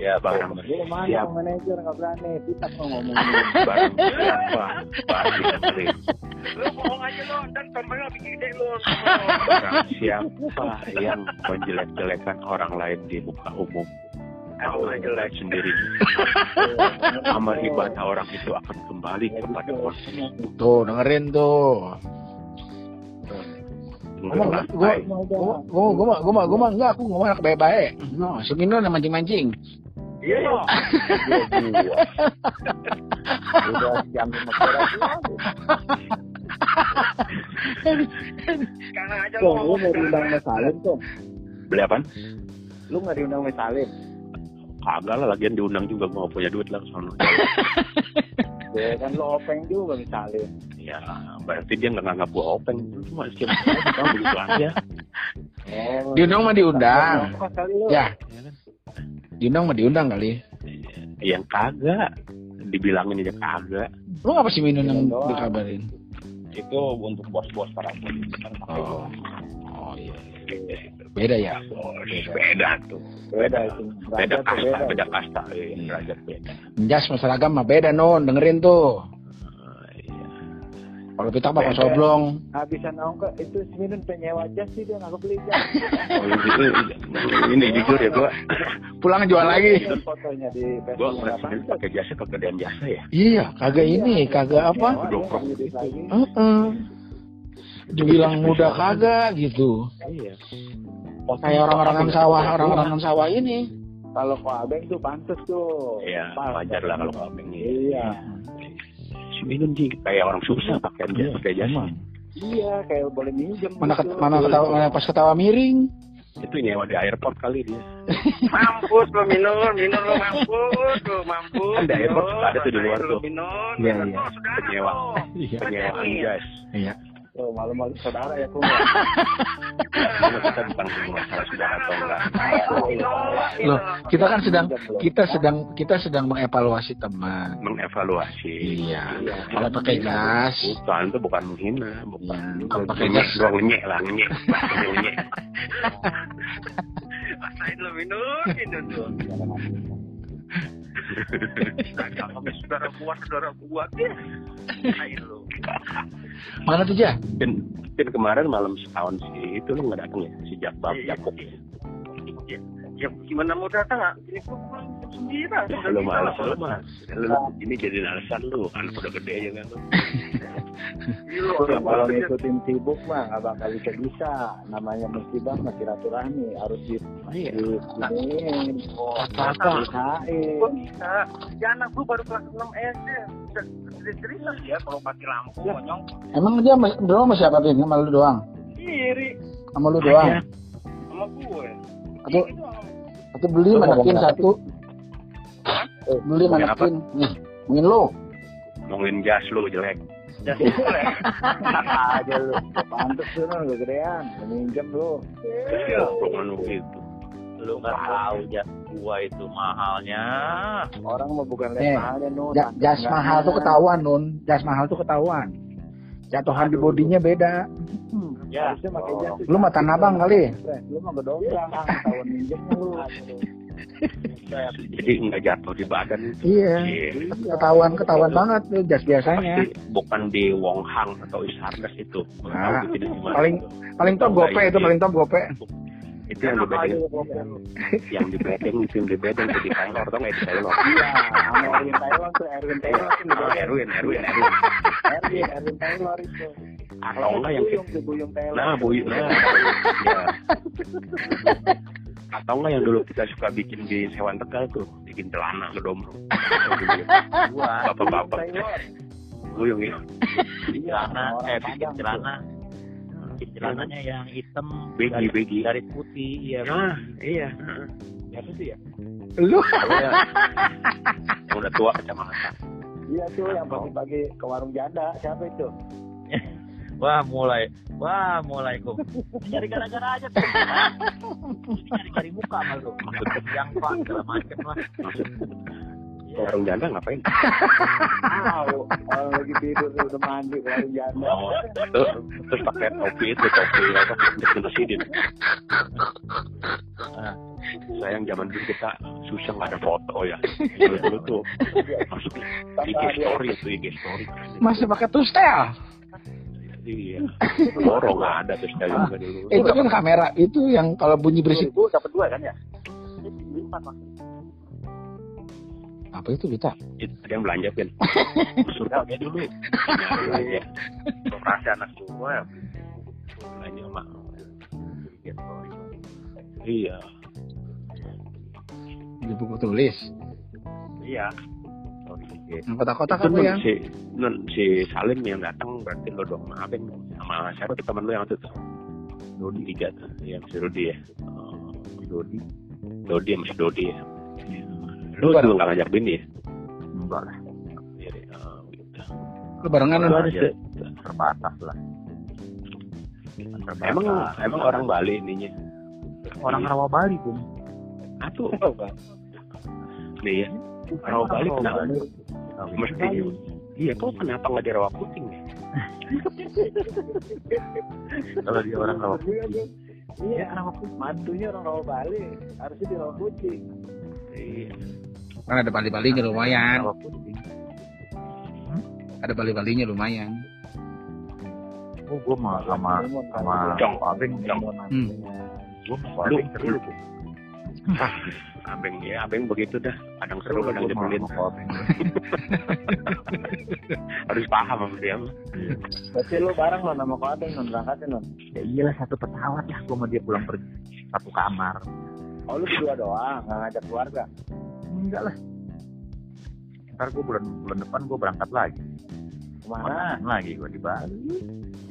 Ya, barang mana siap, manajer nggak berani. Pitak mau ngomong. barang siapa, pasti santri. Lu bohong aja lu. Dan tombelnya lebih gede lu. Barang siapa yang menjelek-jelekan orang lain di muka umum, Allah jelek sendiri. Amal ibadah orang itu akan kembali kepada orang. Tuh, dengerin tuh. Gua, gua, gua, gua, gua, gua, mah enggak, aku ngomong anak baik-baik. No, si Mino yang mancing-mancing. Iya. Udah jam lima. Karena aja lu mau diundang Mas Salim Kong? Beli apaan? Lu nggak diundang Mas Salim? Kagak lah, lagian diundang juga gua nggak punya duit lah sono. *laughs* Ya kan lu openg juga Salim. Ya, berarti dia nggak nganggap gua openg. Cuma siapa tahu begitu aja. Oh, Diundang mah diundang. Ya. Diundang mah diundang kali. Yang kagak, dibilangin aja kagak. Lu ngapa sih Mino yang dikabarin? Itu untuk bos-bos para politisi. Oh, oh iya. Beda ya. Bos, beda tuh. Beda itu. Beda kasta, beda kasta. Iya, derajat beda. Jas masalah agama beda non, dengerin tuh. Oh, iya. Kalau pitak bakal Beda. soblong. Habisan ongkos itu si Minun penyewa jas sih dia nggak kebeli jas. *laughs* Oh, ini, ini jujur ya gua, Pulang jual lagi. Fotonya di gua pantas. pakai jasa kegedean jasa ya. Iya, kagak ini, kagak apa? Heeh. Dibilang muda kagak gitu. Iya. Kayak orang-orangan sawah, orang-orangan sawah ini. Kalau kok abeng tuh pantas tuh. Iya, wajar lah kalau abeng ya. Iya. Si Minun sih kayak orang susah pakai jasa, pakai jasa. Iya, kayak boleh minjem. Mana gitu. ket- mana ketawa mana pas ketawa miring. Itu nyewa di airport kali dia. *laughs* Mampus lu minum, minum lu mampus, lu mampus. Kan di airport minum, ada tuh di luar lu tuh. Minum, Iya, minum iya. saudara Penyewa. Iya. Jas. Iya. Tuh, malu-malu saudara ya, Kum. Karena kita bukan masalah saudara atau enggak. Loh, kita kan sedang kita sedang kita sedang mengevaluasi teman. Mengevaluasi. Iya. Kalau pakai jas, Bukan, itu bukan menghina, bukan. Iya, kalau pakai jas. doang ngenyek lah. Bahasa ngenyek. Rasain *laughs* lu minum, minum tuh. *laughs* Agak sama saudara gua, saudara. Rasain lu. mana tuh ja? Dan, dan kemarin malam setahun sih itu lu nggak datang ya si Jakbab Iya, Jakub. Ya, ya gimana mau datang ah? Ini gua pulang jam sembilan. udah Lu malas lah. lu mas. Lu ini jadi alasan lu kan udah gede aja kan lu. Iya, kalau lu- ngikutin sibuk mah nggak bakal bisa bisa. Namanya musibah masih silaturahmi harus di Iya. Oh, Apa-apa. diusahain. Gua bisa. Ya anak gua baru kelas 6 SD. Bisa cerita ya kalau mati lampu monyong. Emang dia doang sama siapa Pin? Sama lu doang? Iri Sama lu doang? sama gue. Atau Itu sama atau beli apa satu? Eh, beli? Pin? Nih, ngomongin lu. Ngomongin jas lu jelek. jas *laughs* aja lu. Pantes tuh lu udah gedean. Minjem lu. Iya, lu gitu. Lu nggak tahu jas gua itu mahalnya. Orang mah bukan Eh, lihat mahalnya nu. Ja- jas mahal tuh ketahuan Nun. Jas mahal tuh ketahuan. Jatuhan di bodinya beda. Ya. Harusnya pakai jas. Lu mah tanah abang kali. Lu mah. *laughs* Tahun lu. Jadi nggak jatuh di badan. Iya. Iya. Ketahuan ketahuan banget tuh jas biasanya. Pasti bukan di Wong Hang atau Isarnes itu. Nah, paling paling top gope itu paling top gope. Itu yang di bedeng *laughs* yang di bedeng itu yang di bedeng itu di Taylor tau nggak? Di Taylor. Iya, Erwin Taylor tuh, Erwin Taylor tuh. Oh, Erwin Erwin Erwin. Erwin, Erwin Taylor itu. atau enggak yang Buyung, Buyung Taylor. nah bu nah. Ya. atau enggak yang dulu kita suka bikin di Sewan Tegal tuh bikin celana ngedomro bapak-bapak. Buyung ya celana eh bikin celana celananya yang hitam Begi, garis, begi. garis putih iya nah iya. Siapa tuh ya? Lu. Yang udah tua kacamata. Iya tuh yang pagi-pagi ke warung janda. Siapa itu? *laughs* wah mulai. Wah mulai kok nyari gara-gara aja tuh nyari cari muka malu maksud yang pak segala macam lah warung janda ngapain Tahu, orang lagi tidur tuh, udah mandi warung janda. Oh, terus, terus pakai topi itu topi apa presiden. Nah, Sayang zaman dulu kita susah nggak ada foto ya. Dulu dulu tuh masuk IG story itu IG story. masih pakai tustel. Iya. Loro nggak ada dari juga dulu. Itu kan kamera itu yang kalau bunyi berisik. Dapat dua kan ya? Empat mas. Apa itu kita? Itu ada yang belanja kan. *laughs* Surga dulu. Belanja. Operasi anak gua. Belanja mak. Iya. Di buku tulis. Iya. Apa nun, ya? si nun, si Salim yang datang berarti lo dong Abeng sama siapa tuh teman lo yang itu tuh Dodi tiga tuh yang si Dodi ya oh, Dodi Dodi sama si Dodi ya Bukan. tuh nggak ngajak Bini ya enggak lah Iya, deh. oh, gitu. Lu barengan lu. Ada sih. terbatas lah emang emang orang Bali ininya orang Rawa Bali bung Atuh. nih ya Rawa Bali kenapa mesti iya kok kenapa nggak di Rawa Puting ya *laughs* kalau dia orang Rawa Iya, orang mantunya orang Rawa Bali. Harusnya di Rawa Putih. iya Kan ada bali-balinya lumayan. Rawa Putih Ada bali-balinya lumayan. oh gua mah sama sama Abeng Cong. Hmm. Pak Lu, Abeng seru. Ah, Abeng ya Abeng begitu dah kadang seru kadang Abeng *laughs* harus paham sama dia mah. Berarti lu bareng lo sama Kak Adeng non berangkatin non. ya iyalah satu pesawat lah gua sama dia pulang pergi satu kamar Oh lu berdua doang, nggak ngajak keluarga. Enggak lah ntar gua bulan bulan depan gua berangkat lagi Ke mana? Lagi gua di Bali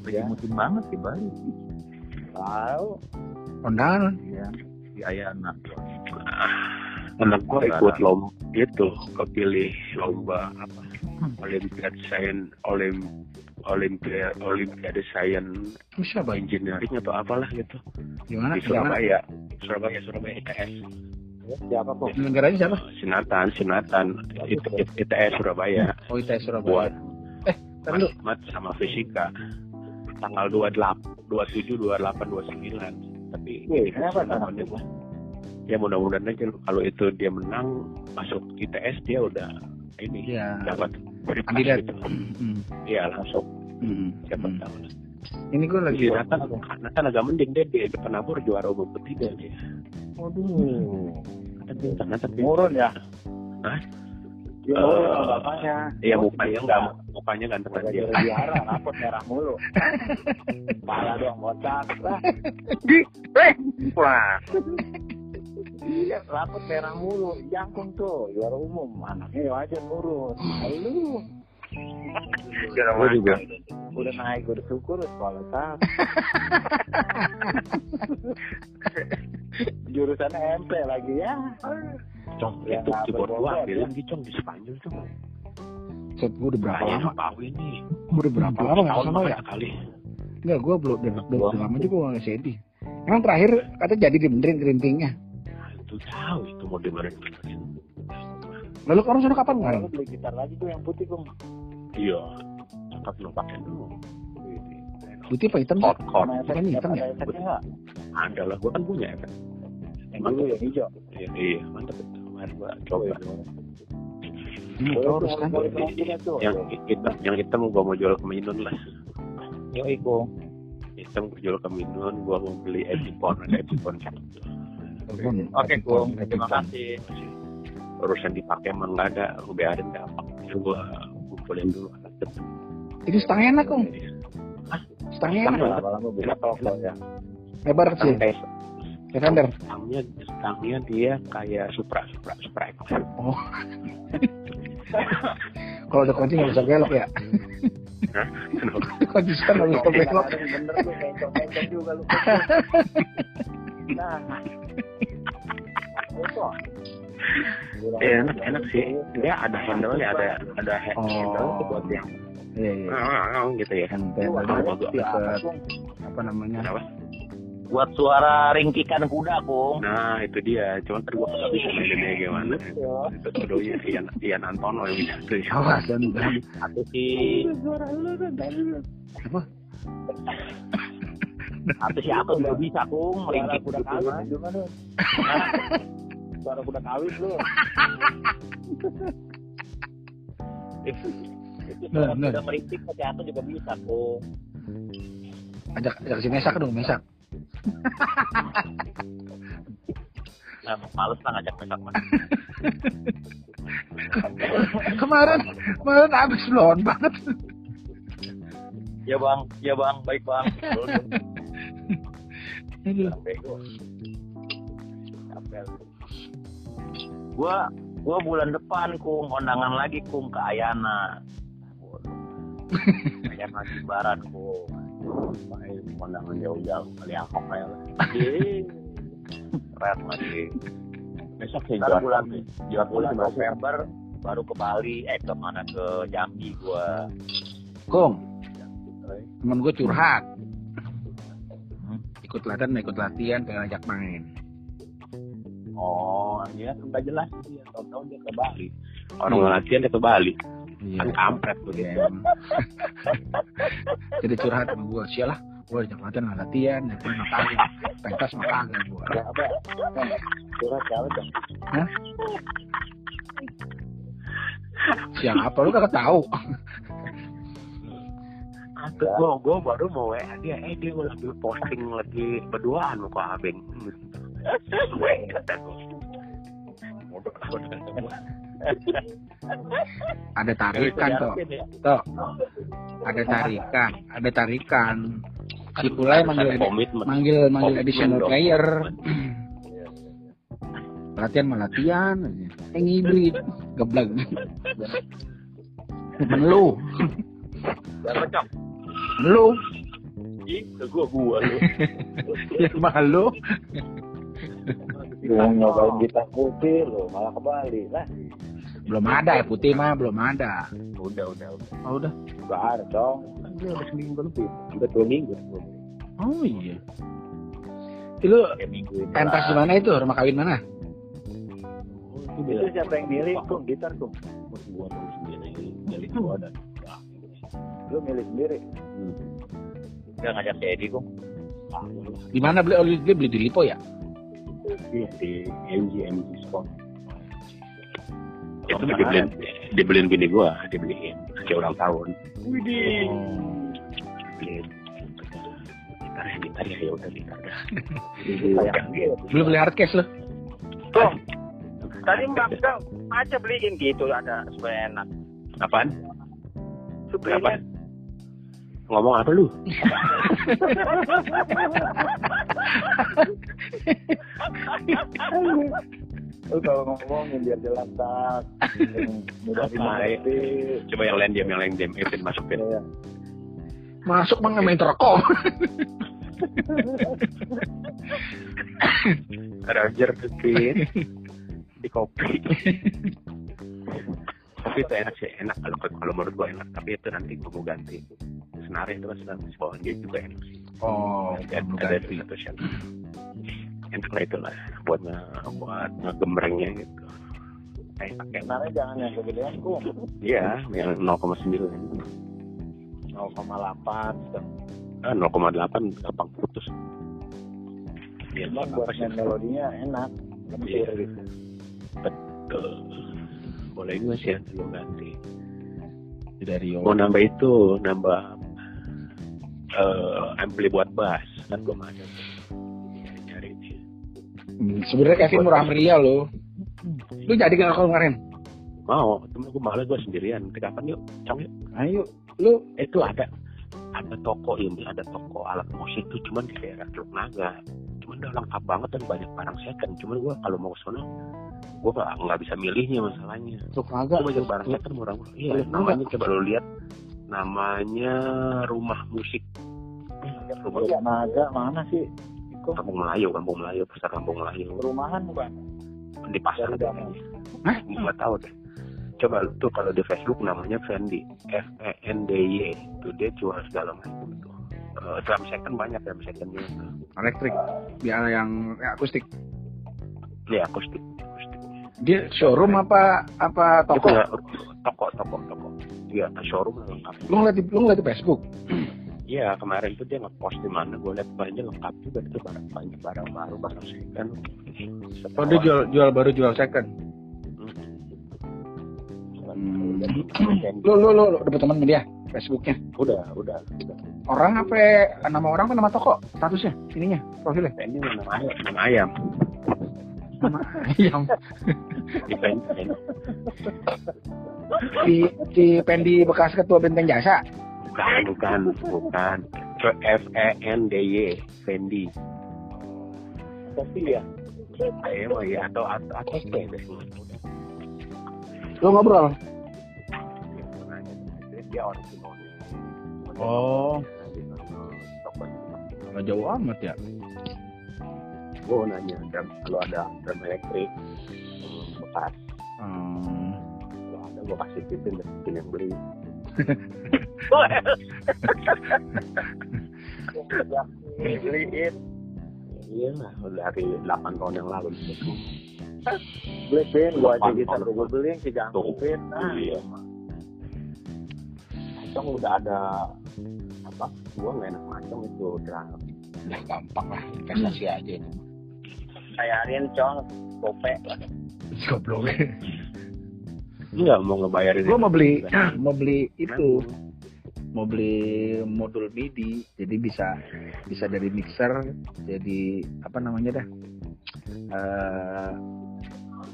lagi Ya. musim banget di Bali Tahu. Kondangan. ya di Ayana anak gua ikut lomba itu kepilih lomba apa Olimpiade Sains Olim Olimpiade Olimpiade Sains Lu siapa? Engineering atau apalah gitu Gimana? di Gimana? Surabaya Surabaya Surabaya ITS Siapa kok? Negaranya siapa? Sinatan Sinatan It- It- ITS Surabaya Oh, ITS Surabaya. Ntar lu. mat sama fisika tanggal 28 27 28 29 tapi Wih, ini kenapa dia. ya mudah-mudahan aja kalau itu dia menang masuk ITS dia udah ini Iya. dapat Kandidat. gitu. Hmm. Iya langsung Hmm. siapa Hmm. tahu. Ini gue lagi Si Nathan, Nathan agak mending dia di depan Abur juara umum ketiga dia. Waduh. Nathan pintar, Nathan pintar. Murun ya? Hah? Dia Eh, murun sama bapaknya. Iya mukanya enggak, mukanya ganteng Kagak dia. jadi juara, rapot merah mulu. *laughs* Kepala doang botak. Lah, Wah, Iya, rapot merah mulu. Jangkung tuh, juara umum. Anaknya ya wajar murun. Lu Gua juga. udah naik, udah syukur sekolah tak. *laughs* Jurusannya MP lagi ya. Cong, Ya, itu nggak di bawah berbobot, ambilin di Cong di Spanyol Cong. set gue udah berapa lama? ini. Gue udah berapa lama nggak sama ya? sekali. Enggak, gue belum udah, udah, udah lama juga gue nggak sedih. Emang terakhir kata jadi dibenerin kerimpingnya. Nah, itu tahu itu mau dibenerin benerin. Lalu orang sudah kapan kemarin? Lalu beli gitar lagi tuh yang putih kong. Iya, cakep lu pakai dulu. Putih apa hitam? Hot hot efek, Bukan hitam ya? ada lah, gua kan punya kan. Yang dulu yang hijau. iya, iya mantap itu kemarin gua coba Hmm, Boleh terus tuh, kan. yang hitam yang hitam gua mau jual ke Minun lah Yoi Kung. hitam gua jual ke Minun gua mau beli Epicon ada Epicon Oke Kung, terima kasih. urusan dipakai emang nggak ada gua biarin nggak apa gua kumpulin dulu Itu setengah enak, Kong. Setengah enak. Lama-lama bisa toko ya. Lebar kecil. Defender. stangnya stangnya dia kayak Supra Supra Supra X Oh. Kalau ada kunci nggak bisa belok ya. kunci sekarang nggak bisa belok. Bener juga lu. *laughs* Nah. Iya, enak enak sih dia ada handle ya ada ada Oh. handle buat yang Iya iya. gitu ya Handle Kung? apa namanya? Kenapa? Buat suara ringkikan kuda Kung. Nah itu dia, cuman tadi gua nggak bisa mainnya gimana. Itu videonya Ian, Ian Antono yang bisa. *laughs* Awas dan dan Atau si apa? atau siapa juga bisa Kung Suara meringkik kuda gitu. Suara kuda kawin lu. Itu Nah, suara nah. kuda meringkik ke teater juga bisa Kung. Ajak ajak si Mesak dong, Mesak. Nah, males lah ngajak mesak mah. kemarin kemarin abis lawan banget. Ya bang, ya bang, baik bang. Aduh. Bego. Capek. Gua gua bulan depan kung kondangan lagi kung ke Ayana. *laughs* Ayana Jimbaran kung. Main pemandangan jauh-jauh kali ya. Ih, *laughs* Keren lagi. Besok sih Ntar bulan jual bulan November baru ke Bali, eh ke mana ke Jambi gua. Kong, temen gue curhat. Ikut latihan, ikut latihan, pengen ajak main. Oh, iya udah jelas dia tahun-tahun dia ke Bali. Orang latihan dia ke Bali. Iya. Kan kampret tuh dia. Iya. *laughs* Jadi curhat sama gue, sialah. Gue ajak latihan, nggak latihan, latihan makan. Pentas makan gue. Apa? Surat siapa dong? Siang apa lu kagak tahu? Gua, gua baru mau WA dia, eh dia gua lagi posting lagi berduaan Ko Abeng. Gue. Ada tarikan tuh. Tuh. Ada tarikan, ada tarikan. Si Kulai manggil komitmen. manggil manggil additional player. latihan mah latihan aja. Eh ngibrit, geblag. Melu, Siapa cok? melu, Ih, ke gua gua lu. *laughs* ya malu. Mau nyobain gitar putih lo, malah ke Bali. Lah, Belum ada ya putih mah belum ada. Udah, udah, udah. Oh udah. enggak ada dong. Dia udah seminggu lebih. Udah dua minggu. Oh iya. Itu ini. pentas di mana itu? Rumah kawin mana? Itu siapa yang milih, Kung? Gitar, Kung? Gua tahu sendiri. Dari gua dan Lu milih sendiri. Udah ngajak si Edi kung. Di mana beli? Oh, dia beli di Lipo ya? Iya, di MG MG Sport. Itu dibeliin, dibeliin bini gua, dibeliin kayak ulang tahun. Widih. Gitar ya, gitar ya, ya udah gitar dah. Gitu. Belum beli hardcase loh. Kong, tadi Mbak aja beliin gitu ada supaya enak. Apaan? Supaya Apa? Ngomong apa lu? Lu kalau ngomongin biar jelas tak. Mudah Apa, dimengerti. Coba yang lain diam, yang lain diam. Evin masukin. Ya. Masuk mah nggak main terkom. Roger Evin. Di kopi. Kopi itu enak sih, enak. Kalau kalau menurut gua enak. Tapi itu nanti gua mau ganti. Senarai itu kan di bawah dia juga enak sih. Oh, Ada, ada satu shot. Enak lah itulah buat nge, buat ngegembrengnya gitu. Kayak pakai Sebenarnya jangan yang kegedean, Kung. Iya, yang 0,9. 0,8. Ah, 0,8 gampang putus. Ya, buat sih? melodinya enak. Lentur Iya. gitu. Betul. Boleh juga sih nanti lo ganti. dari Mau nambah itu, nambah eh ampli buat bass. Kan belum ada. Nyari. Hmm, sebenarnya Kevin murah meriah lo lu jadi gak kalau kemarin Mau, cuma gue malah gue sendirian. Kapan yuk? Cong yuk. ayo lu Itu ada ada toko ini, ada toko alat musik tuh cuman di daerah Teluk Naga. Cuman udah lengkap banget dan banyak barang second. Cuman gue kalau mau ke sana, gue nggak nggak bisa milihnya masalahnya. Naga Itu banyak barang second murah-murah. Iya, namanya coba lo lihat. Namanya rumah musik. Rumah Iya, naga mana sih? Iko Kampung Melayu, Kampung Melayu, pasar Kampung Melayu. perumahan bukan? Di pasar ada. Hah? Nggak tahu deh. Coba tuh kalau di Facebook namanya Fendi, F E N D Y. Itu dia jual segala macam tuh. Eh, drum second banyak drum secondnya. elektrik biar yang ya, akustik Ya akustik, akustik. Dia showroom apa apa Dia toko punya toko, toko, toko. Iya, showroom lengkap. lu ngeliat di lu ngeliat di Facebook *clears throat* Iya, kemarin tuh dia nge-post di mana, gue liat banyak lengkap juga itu barang banyak barang baru, barang second. oh dia jual jual baru jual second Hmm. lu lu, lu dapet teman dia Facebooknya Udah, udah, udah. orang apa nama orang apa nama toko statusnya ininya profilnya Fendi nama ayam, nama ayam. Nama ayam Di si Pendi bekas ketua benteng jasa? Bukan, bukan, bukan. F E N D Y, Fendi. Tapi ya, Ayo, ya atau atau atau deh. lu ngobrol? Dia orang oh. Nggak jauh amat ya Gue nanya, drum, kalau ada drum elektrik bekas, hmm. kalau ada gue kasih pipin dan pipin yang beli. *laughs* beliin. Iya lah, dari 8 tahun yang lalu. Beli pin, gua aja gitar tahun. gua beliin si Tuh, pin. Nah, iya. Macam udah ada apa? Gua nggak enak macam itu drum. ya gampang lah investasi aja itu bayarin cong, gope. *laughs* goblok. Enggak mau ngebayarin. gua mau beli Nah, *clears throat* mau beli itu. Mau beli modul MIDI jadi bisa bisa dari mixer jadi apa namanya dah? Eh,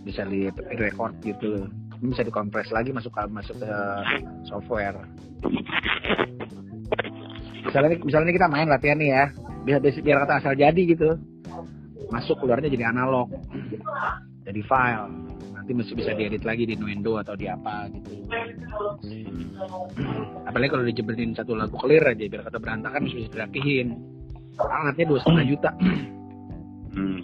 bisa di record gitu. Ini bisa dikompres lagi masuk ke masuk ke software. Misalnya misalnya kita main latihan nih ya. Biar biar kata asal jadi gitu masuk keluarnya jadi analog jadi file. Nanti mesti bisa diedit lagi di Nuendo atau di apa gitu. Apalagi kalau dijeberin satu lagu clear aja biar kata berantakan mesti bisa dirapihin alatnya dua setengah juta. Hmm,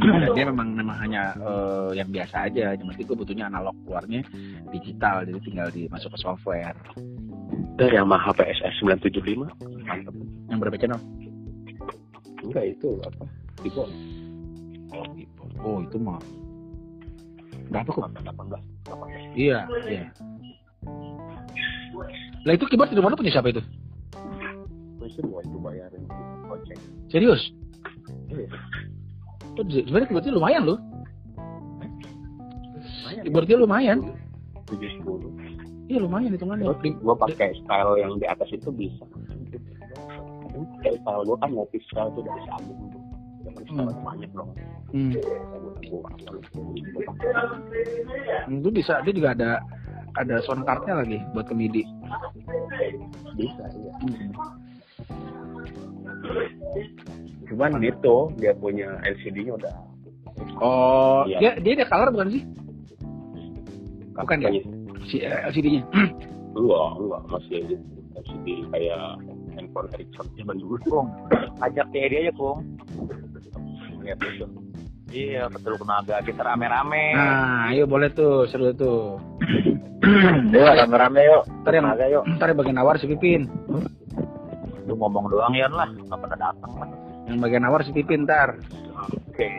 dan dia memang memang hanya eh, yang biasa aja. Cuma itu butuhnya analog keluarnya digital jadi tinggal dimasuk ke software. Itu yang Yamaha PSS 975. Mantap. yang berapa channel? Enggak itu apa? Bawah. oh gitu oh itu mah berapa kok 18. 18. iya iya lah itu di rumah lu punya siapa itu gua itu bayarin goceng. serius Iya. Tuh, sebenarnya keyboardnya lumayan loh Lumayan. keyboardnya lumayan 70. iya lumayan hitungannya Terus gue pakai style yang di atas itu bisa. Kayak style gue kan ngopi style itu dari sabun banyak dong. hmm. Hmm, itu bisa dia juga ada ada sound cardnya lagi buat ke MIDI Bisa iya. Cuman itu dia punya LCD-nya udah oh Iya. dia dia ada color bukan sih Bukan ya? Si eh, LCD-nya Enggak, enggak masih LCD kayak handphone Ericsson zaman dulu. Kung, ajak dia aja, Kung. Lihat itu. Iya, betul tenaga kita rame-rame. nah ayo boleh tuh seru tuh *clears throat* Yuk, rame-rame yuk. ntar yang Naga yuk. ntar yang bagian nawar si Pipin Lu ngomong doang ya lah, nggak pada datang lah. yang bagian nawar si Pipin ntar Oke.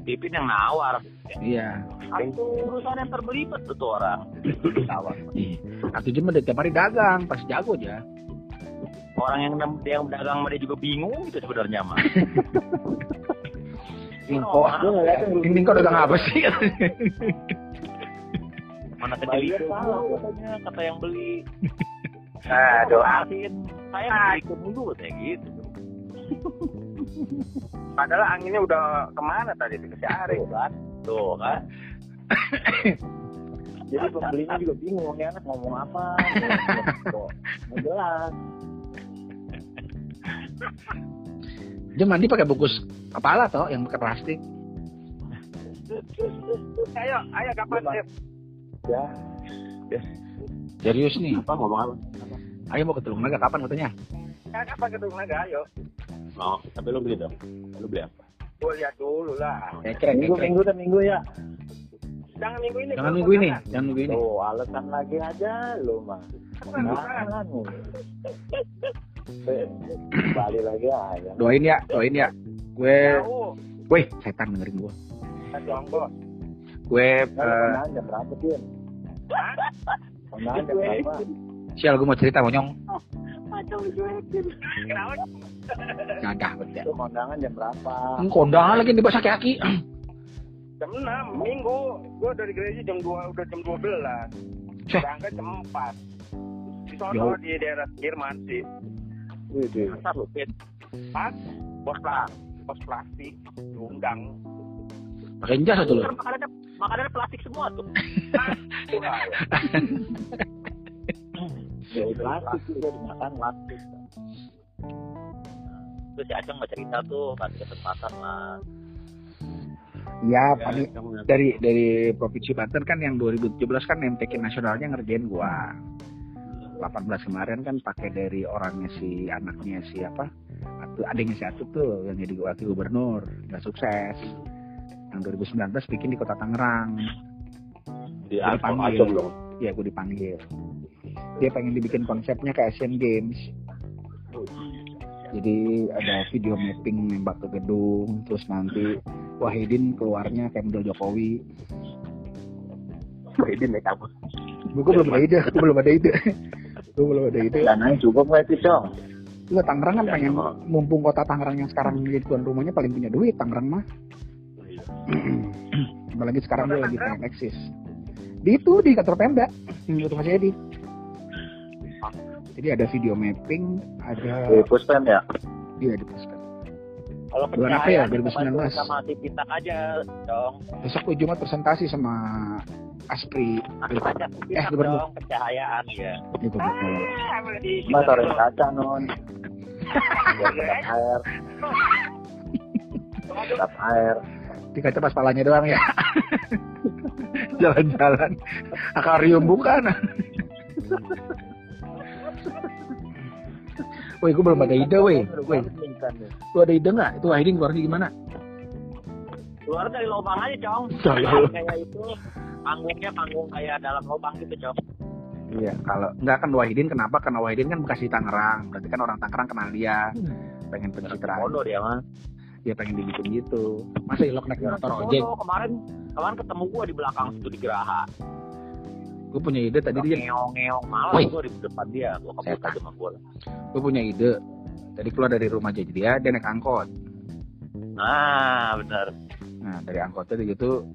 Pipin yang nawar. iya Itu urusan yang terbelibet tuh tuh orang. Iya. Artinya mah tiap hari dagang, pasti jago aja. Orang yang yang dagang dia juga bingung gitu sebenarnya mah Ingko, Gue ngeliatnya ini kok dagang apa sih? mana kecil itu katanya kata yang beli Nah, doa. Kasihin, saya beli ke mulu kayak gitu *laughs* Padahal anginnya udah ke mana tadi di tuh kan tuh kan Jadi pembelinya juga bingung anak ngomong apa. *laughs* Nggak jelas. Dia mandi pakai bungkus kepala toh yang pakai plastik. Ayo, ayo kapan Dep? Ya, Serius nih. apa ngomong apa? Ayo mau ke Teluk Naga kapan katanya? Ya, kapan ke Tulung Naga, ayo. Oh, tapi lu beli dong. Lu beli apa? Gue lihat dulu lah. Ekrek, Minggu ekrek. minggu dan minggu ya. Jangan minggu ini. Jangan minggu ini, jangan minggu ini. Tuh alasan lagi aja lu mah. Lu. Balik lagi aja. Doain ya, doain ya. Gue, weh, setan dengerin gue. Gue, eh, berapa? sial gue mau cerita monyong. Kenapa? Ngadah betul. Itu kondangan jam berapa? Kondangan lagi di bawah kaki. Jam 6, minggu. Gue dari gereja jam 2, udah jam 12. Ceh. Berangkat jam 4. Di sono di daerah Jerman sih. Ntar lu fit Pas, bos lah. Bos plastik. Diundang. Pakai jas lu. Ntar makanannya makanannya plastik semua tuh *laughs* Ya, plastik juga dimakan plastik. terus si Acong nggak cerita tuh kasih kesempatan lah Ya, Ya, dari dari provinsi Banten kan yang 2017 kan MTQ nasionalnya ngerjain gua. 18 kemarin kan pakai dari orangnya si anaknya si apa? Adiknya si Atut tuh yang jadi wakil gubernur, nggak sukses. Yang 2019 bikin di kota Tangerang. di Acong dipanggil. Dong. Ya gue dipanggil. Dia pengen dibikin konsepnya ke Asian Games. Jadi ada video mapping nembak ke gedung, terus nanti Wahidin keluarnya kayak model Jokowi. Wahidin naik apa? Gue belum ada ide, gue belum ada ide. Gue belum ada ide. Dananya cukup nggak itu, Cong? Lu Tangerang kan Ya, pengen mumpung kota Tangerang yang sekarang jadi tuan rumahnya paling punya duit Tangerang mah. *clears throat* Apalagi sekarang dia lagi pengen eksis. Di itu di kantor Pemda, itu masih Edi. Jadi ada video mapping, ada Di Puspem ya? dia di Puspen. kalau Bulan apa ya, pencahayaan kita 2019? bantu sama si Pitak aja dong Besok gue Jumat presentasi sama Aspri. si Eh, gubernur. pencahayaan ya Ini gue bakal. Mas taruh kaca, Non. *laughs* Air. Kedap air. Di kaca pas palanya doang ya. *laughs* Jalan-jalan. Akarium bukan. *laughs* Woi, gue belum ada ide, woi. Woi, lu ada ide nggak? Itu Wahidin keluarnya gimana? Keluar dari lubang aja cong kayak itu panggungnya panggung kayak dalam lubang gitu cong Iya, kalau nggak kan Wahidin kenapa? Karena Wahidin kan bekas di Tangerang. Berarti kan orang Tangerang kenal dia. Pengen pencitraan. bodoh dia mah Dia pengen dibikin gitu. Masa ilok naik motor ojek? Kemarin kemarin ketemu gua di belakang situ di Geraha Gue punya ide tadi dia. ngeong ngeong malah gua di depan dia gua kebut aja sama gua Gue punya ide. Tadi keluar dari rumah jadi dia, dia naik angkot. nah benar Nah dari angkotnya dia gitu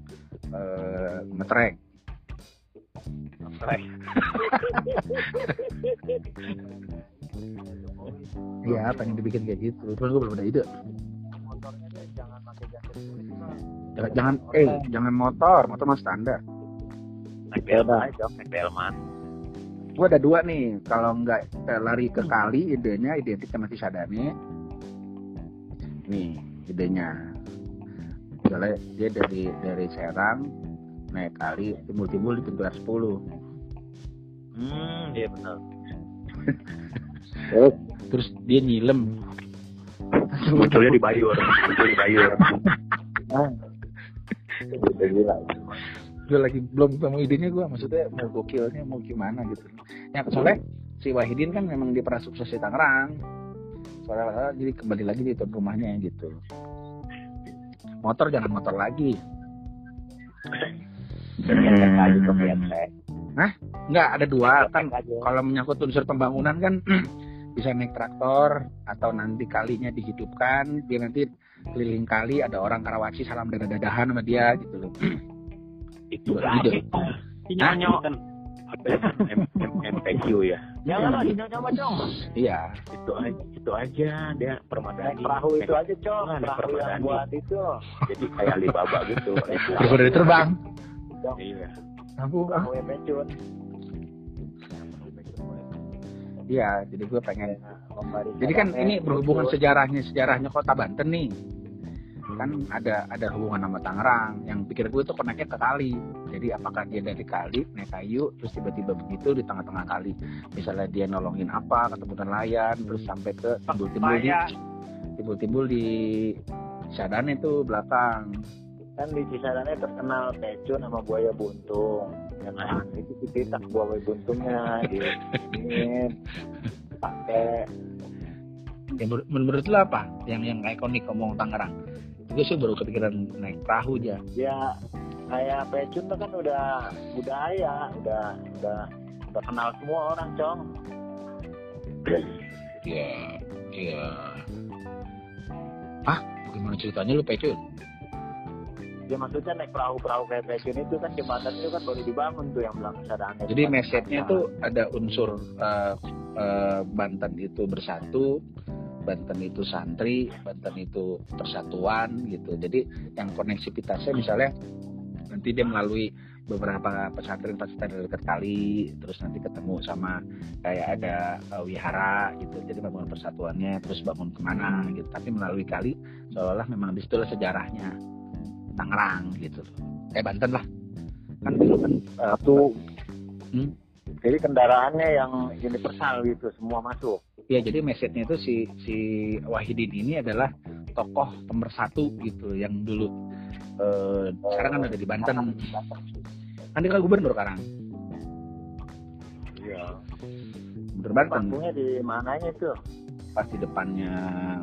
eh ngetrek. *laughs* Iya, pengen dibikin kayak gitu. Cuman gue belum ada ide. Jangan, jangan eh jangan motor, motor mah standar. naik delman naik delman Gue ada dua nih. Kalau nggak eh, lari ke kali, idenya identik sama si Sadane. Nih idenya. Misalnya dia dari dari Serang naik kali timbul-timbul di pintu R10. hmm iya benar Terus dia nyilem. Munculnya di Bayur. Muncul di Bayur. Gila. gue lagi belum ketemu idenya gue maksudnya mau gokilnya mau gimana gitu ya soalnya si Wahidin kan memang dia pernah sukses di Tangerang soalnya jadi kembali lagi di tuan rumahnya gitu motor jangan motor lagi. Getek aja tuh getek nggak ada dua. Kan kalau menyangkut unsur pembangunan kan *clears throat* bisa naik traktor atau nanti kalinya dihidupkan dia nanti keliling kali ada orang Karawaci salam dadah-dadahan sama dia gitu loh. *clears throat* Itu Gitu. aja. MPQ ya? Jangan lah, coba dong. iya. Itu aja itu aja. Dia permadani. Perahu itu aja, Cok. Nah, naik Perahu yang buat itu. jadi kayak Alibaba gitu. *laughs* Terus dari terbang iya. Aku Perahu yang pecun. iya jadi gue pengen. Memberi jadi kan ini berhubungan sejarahnya sejarahnya kota Banten nih kan ada ada hubungan sama Tangerang. Yang pikir gue tuh koneknya ke kali. Jadi apakah dia dari kali naik kayu terus tiba-tiba begitu di tengah-tengah kali. Misalnya dia nolongin apa ketemu nelayan terus sampai ke timbul-timbul di timbul-timbul di Sadane tuh belakang. Kan di Cisadane terkenal pecun sama buaya buntung. Ya kan itu kita buaya buntungnya di ini pakai ya, menur- menurut lo apa? Yang yang ikonik ngomong Tangerang gue sih baru kepikiran naik perahu aja ya kayak pecun tuh kan udah budaya udah udah udah kenal semua orang cong Iya, iya. Ah, gimana ceritanya lu pecun? ya maksudnya naik perahu-perahu kayak pecun itu kan jembatan itu kan baru dibangun tuh yang belakang Cisadane Jadi message-nya tuh ada unsur eh, eh, Banten itu bersatu, Banten itu santri, Banten itu persatuan gitu. Jadi yang koneksivitasnya misalnya nanti dia melalui beberapa pesantren-pesantren dekat kali, terus nanti ketemu sama kayak ada eh, wihara gitu. Jadi bangun persatuannya, terus bangun ke mana gitu. Tapi melalui kali seolah-olah memang di situlah sejarahnya Tangerang gitu. Kayak Banten lah. Kan dulu kan eh, satu Hmm? jadi kendaraannya yang universal gitu semua masuk Ya jadi message-nya itu si si Wahidin ini adalah tokoh pemersatu gitu yang dulu eh, sekarang kan ada di Banten. Kan dia kan gubernur sekarang. iya Gubernur Banten di mananya tuh pas di depannya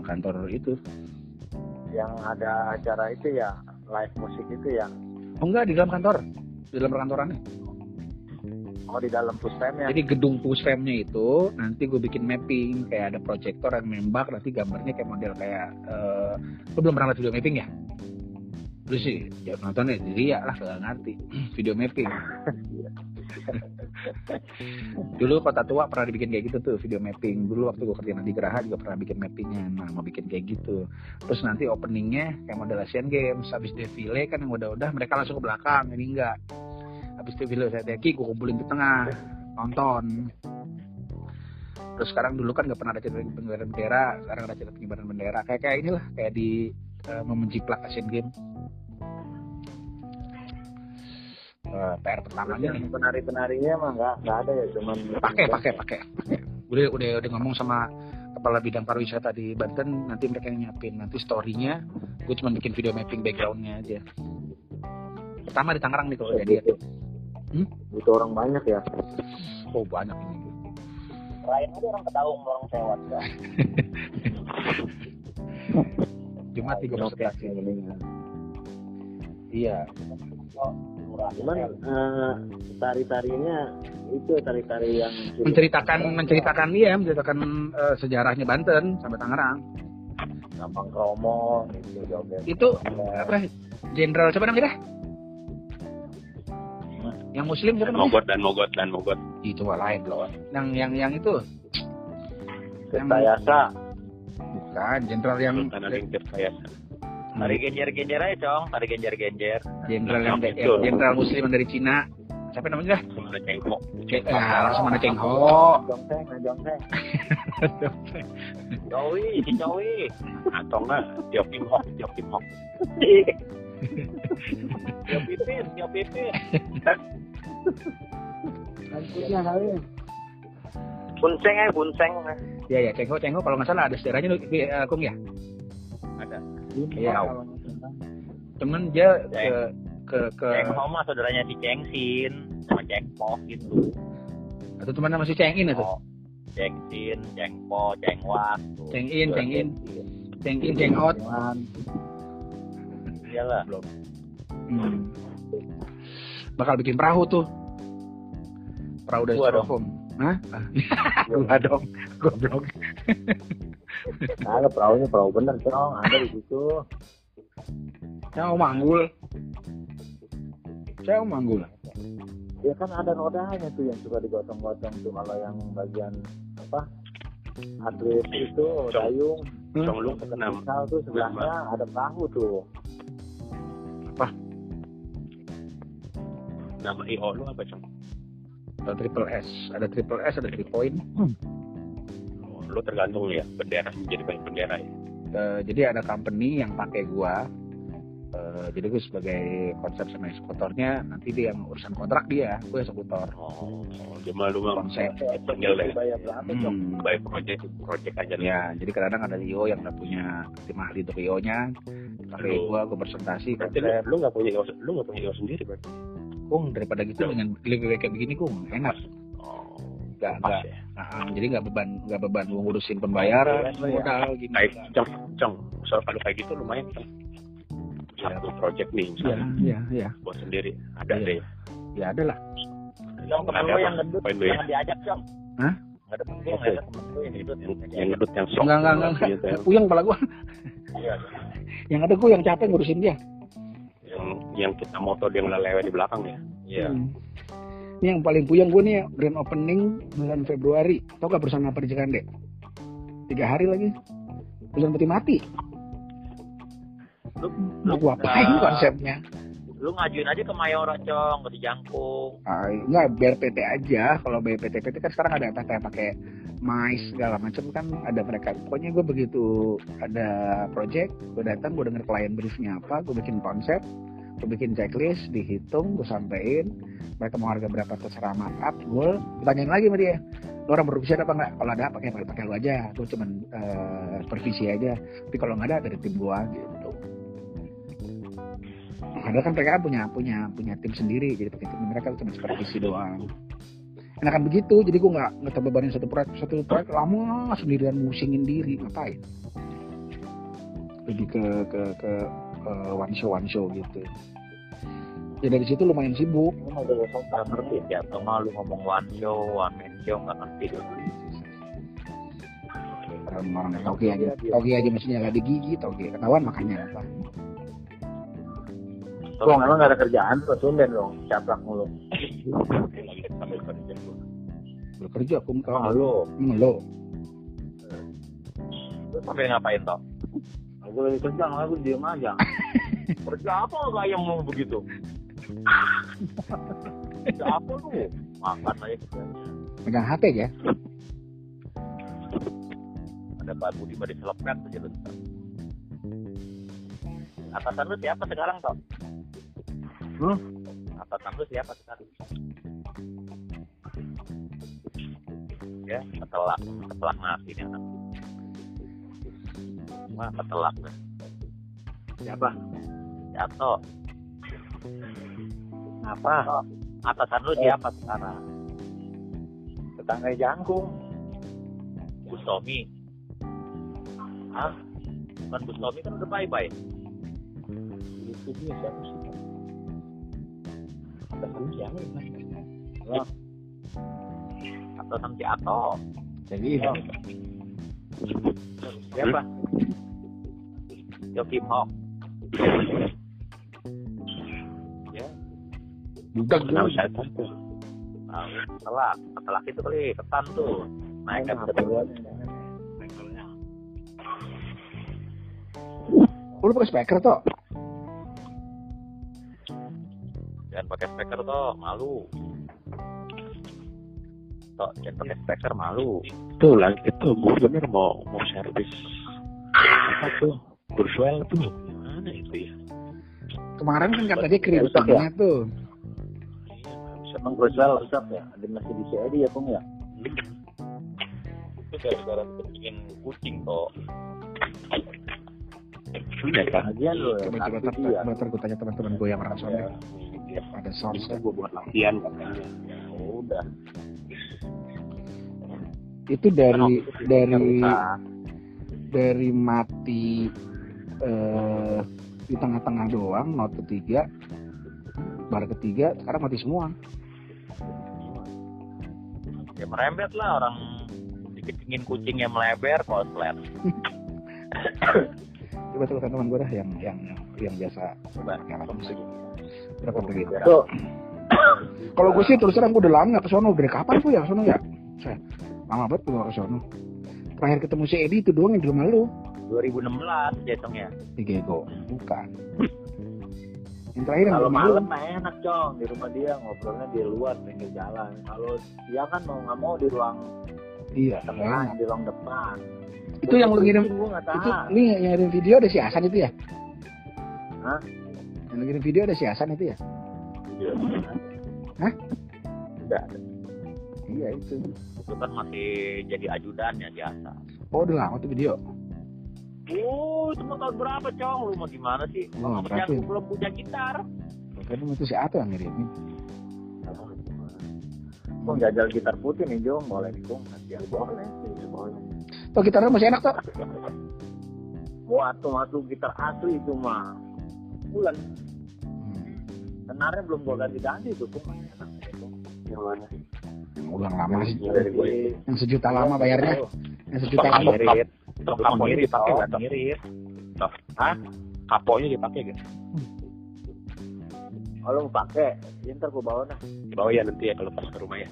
kantor itu. yang ada acara itu ya live musik itu ya Oh enggak di dalam kantor. Di dalam perkantorannya. Oh di dalam puspemnya Jadi gedung puspemnya itu nanti gue bikin mapping kayak ada proyektor yang nembak nanti gambarnya kayak model kayak eh lu belum pernah lihat video mapping ya? Lu sih ya nontonnya jadi ya lah gak ngerti *clears throat* video mapping. *laughs* Dulu kota tua pernah dibikin kayak gitu tuh video mapping. Dulu waktu gue kerja di Geraha juga pernah bikin mappingnya. Nah mau bikin kayak gitu. Terus nanti openingnya kayak model Asian Games. Habis defile kan yang udah-udah mereka langsung ke belakang. Ini enggak. Habis defile saya teki gue kumpulin di tengah nonton. Terus sekarang dulu kan nggak pernah ada cerita pengibaran bendera. Sekarang ada cerita pengibaran bendera. Kayak kayak inilah kayak di eh, memenjiplak Asian Games. Eh, PR pertamanya nih. penari penarinya mah nggak nggak ada ya cuman pakai pakai pakai udah udah udah ngomong sama kepala bidang pariwisata di Banten nanti mereka yang nyiapin nanti storynya gue cuma bikin video mapping backgroundnya aja pertama di Tangerang nih kalau jadi butuh orang banyak ya. Oh banyak ini. Lain aja orang ketahuan orang sewat ya *laughs* Jumat tiga belas Oke, ini. iya. Cuman eh, tari-tarinya itu tari-tari yang menceritakan menceritakan dia menceritakan eh, sejarahnya Banten sampai Tangerang. Gampang kromo gitu joget itu apa jenderal siapa namanya dah? Yang muslim siapa dan namanya? Mogot dan mogot dan mogot. Itu mah lain loh. Yang yang yang itu? Tirtayasa bukan jenderal yang Sultan Agung Tirtayasa Tari genjer-genjer aja, Cong. Tari genjer-genjer. jenderal yang yang jenderal muslim yang dari Cina. Siapa namanya? Dah? Semana Cengho. Ah, langsung mana Cheng Ho. jongseng jongseng *laughs* Jowi, Jowi. atau enggak Tio Kim Hok Tio Kim Hok *laughs* Tio Pipin, Tio Pipin. *laughs* bunseng ya bunseng Ya ya Cheng Ho Cheng Ho kalau nggak salah ada sejarahnya lu, eh, Kung ya. Ada. Iya. Cuman dia ke ke ke Ceng Homa saudaranya si Ceng Sin sama Ceng Po gitu. atau teman nama si Cheng In itu. Oh, Ceng Sin, Ceng Po, Ceng Wak. tuh. Ceng In, Ceng In, Cheng In, Cheng Out. Iyalah. Hmm. Bakal bikin perahu tuh. Perahu dari Gua dong. styrofoam. Hah? Gua dong, goblok. Ada perahunya perahu bener cong, ada di situ. Saya mau manggul. Saya mau manggul. Ya kan ada rodanya tuh yang suka digotong-gotong tuh kalau yang bagian apa atlet itu dayung Cong lu kenal tuh sebelahnya ada perahu tuh nama IO lu apa Cong? Ada triple S, ada triple S, ada three point. Oh, Lu tergantung ya bendera menjadi banyak bendera ya. Eh, jadi ada company yang pakai gua. Eh, jadi gue sebagai konsep sama eksekutornya nanti dia yang urusan kontrak dia, gue eksekutor. Oh, cuma lu mah Konsep. panggil deh. bayar berapa cong Hmm. Baik project project aja nih. Ya, jadi kadang ada IO yang udah punya tim ahli untuk IO-nya. Pakai Lu- gua, gue presentasi konsep. lu nggak punya IO, lu nggak punya IO sendiri berarti. Kung daripada gitu dengan lebih baik kayak begini kung enak. Oh, Gak, pas gak, ya. nah, jadi nggak beban nggak beban ngurusin pembayaran iya. modal gini. Kayak Cong, Cong. Soal kalau kayak gitu lumayan Cong. Satu project nih Iya, misalnya iya, iya. buat sendiri ada Iya. deh. Ya ada lah. Cong temen lu yang gendut ya. jangan diajak cong Hah? nggak ada temen gue nggak ada temen gue yang gendut Yang, yang ngedut yang sok. Enggak, enggak, enggak. Gitu, yang, Puyeng kepala gua. Iya. Yang ada gua yang capek ngurusin dia. Yang yang kita moto dia ngelelewe di belakang ya. Iya. Hmm. Ini yang paling puyeng gue nih grand opening bulan Februari. Tau gak perusahaan apa di Cikande? Tiga hari lagi. Perusahaan peti mati. lu Mau gua apain Nah. konsepnya? lu ngajuin aja ke Mayora cong ke dijangkung Ah, enggak, biar PT aja. Kalau biar PT, PT kan sekarang ada yang pakai mais segala macam kan ada mereka. Pokoknya gue begitu ada project, gue datang, gue denger klien briefnya apa, gue bikin konsep, gue bikin checklist, dihitung, gue sampein. Mereka mau harga berapa terserah markup, gue tanyain lagi sama dia. Lo orang berfungsi apa enggak? Kalau ada pakai pakai lo aja. Gue cuman eh, supervisi aja. Tapi kalau nggak ada dari tim gue gitu. Padahal kan mereka punya punya punya tim sendiri, jadi mereka cuma supervisi doang. Enakan begitu, jadi gue nggak nggak terbebanin satu proyek satu proyek lama sendirian musingin diri ngapain? Lebih ke ke ke eh, one show one show gitu. Ya dari situ lumayan sibuk. lu mau udah sok nggak ngerti ya sama lu ngomong one show one man show nggak ngerti dulu Orang-orang toge aja, toge aja mestinya nggak digigit, toge ketahuan makanya apa? Kok emang nggak ada kerjaan tuh tumben dong caplak mulu. Lagi sambil kerja gua. Bekerja aku oh kalau lu. Lo lu sampai ngapain toh? Aku lagi kerja nggak aku diem aja. *laughs* Kerja apa nggak yang mau begitu? Kerja apa lu? Makan aja. Kerjanya pegang HP ya? ada Pak Budi mah diselepet aja lu atasan lu siapa sekarang toh Hmm? atasan lu siapa sekarang ya ketelak ketelak nasi nih anak. Wah ketelak. Deh Siapa? Jato apa? Atasan lu siapa sekarang? Tetangga jangkung. Bustomi. Hah? Bukan Bustomi kan udah bye-bye. Itu dia siapa lu siapa? Ya. Atasan si Ato Jadi Ya. Siapa? Yo Kim Hok Ya, budak Kenapa gue. saya tahu? Setelah setelah itu kali ketan tuh naik kan levelnya. Lu pakai speaker toh? Jangan pakai speaker toh, malu. Toh, jangan pakai speaker malu. Tuh lagi itu gue bener mau mau servis apa tuh Kurswell tuh gimana itu ya? Kemarin kan kata dia kirim Rusak ya? tuh. Emang Cruzel rusak ya? Ada masih di CID ya, Pung ya? Itu gara-gara bikin kucing toh. Iya kan? Ya, Coba coba tar gue tanya teman-teman gue yang orang Ya, Ada source bisa gue buat latihan katanya. Udah. itu dari dari Rusak. dari mati eh, di tengah-tengah doang not ketiga bar ketiga sekarang mati semua Ya merembet lah orang dikecingin kucing yang melebar konslet. Coba telepon teman gue dah yang yang yang biasa Coba. yang musik. Berapa begitu? Tuh, *coughs* Kalau gue sih terus terang gue udah lama nggak ke sono. Dari kapan tuh ya ke sono ya? Saya lama banget gue ke sono. Terakhir ketemu si Edi itu doang yang di rumah lu. 2016 jatuhnya. Di Gego. Bukan. Yang terakhir yang kalau malam mah enak cong di rumah dia ngobrolnya di luar pinggir jalan. Kalau siang kan mau nggak mau di ruang Iya. tengah, di ruang depan. Itu yang lu ngirim itu nih yang ngirim video ada si Hasan itu ya? Hah? Yang ngirim video ada si Hasan itu ya? Hah? Enggak. Iya itu. Itu kan masih jadi ajudannya di atas. Oh udah lama tuh video. Oh, itu mau tahun berapa, Cong? Lu mau gimana sih? Oh, Lu berarti. yang belum punya gitar. Kan itu si Ato yang ngirimin. Gue jajal gitar putih nih Jong, boleh nih Jong. Yang boleh sih, boleh. Tuh gitarnya masih enak tuh. Wah, tuh tuh gitar asli itu mah. Bulan. Senarnya belum gue ganti-ganti tuh, tuh masih enak. Yang mana? Yang ulang lama sih. Gue. Yang sejuta lama bayarnya. Yang sejuta lama. Itu kaponya dipakai oh. Ngirit. Tok. Hah? Kaponya dipakai gak? Oh, lu mau pakai? Ya, ntar gue bawa nah. Bawa ya nanti ya kalau pas ke rumah ya.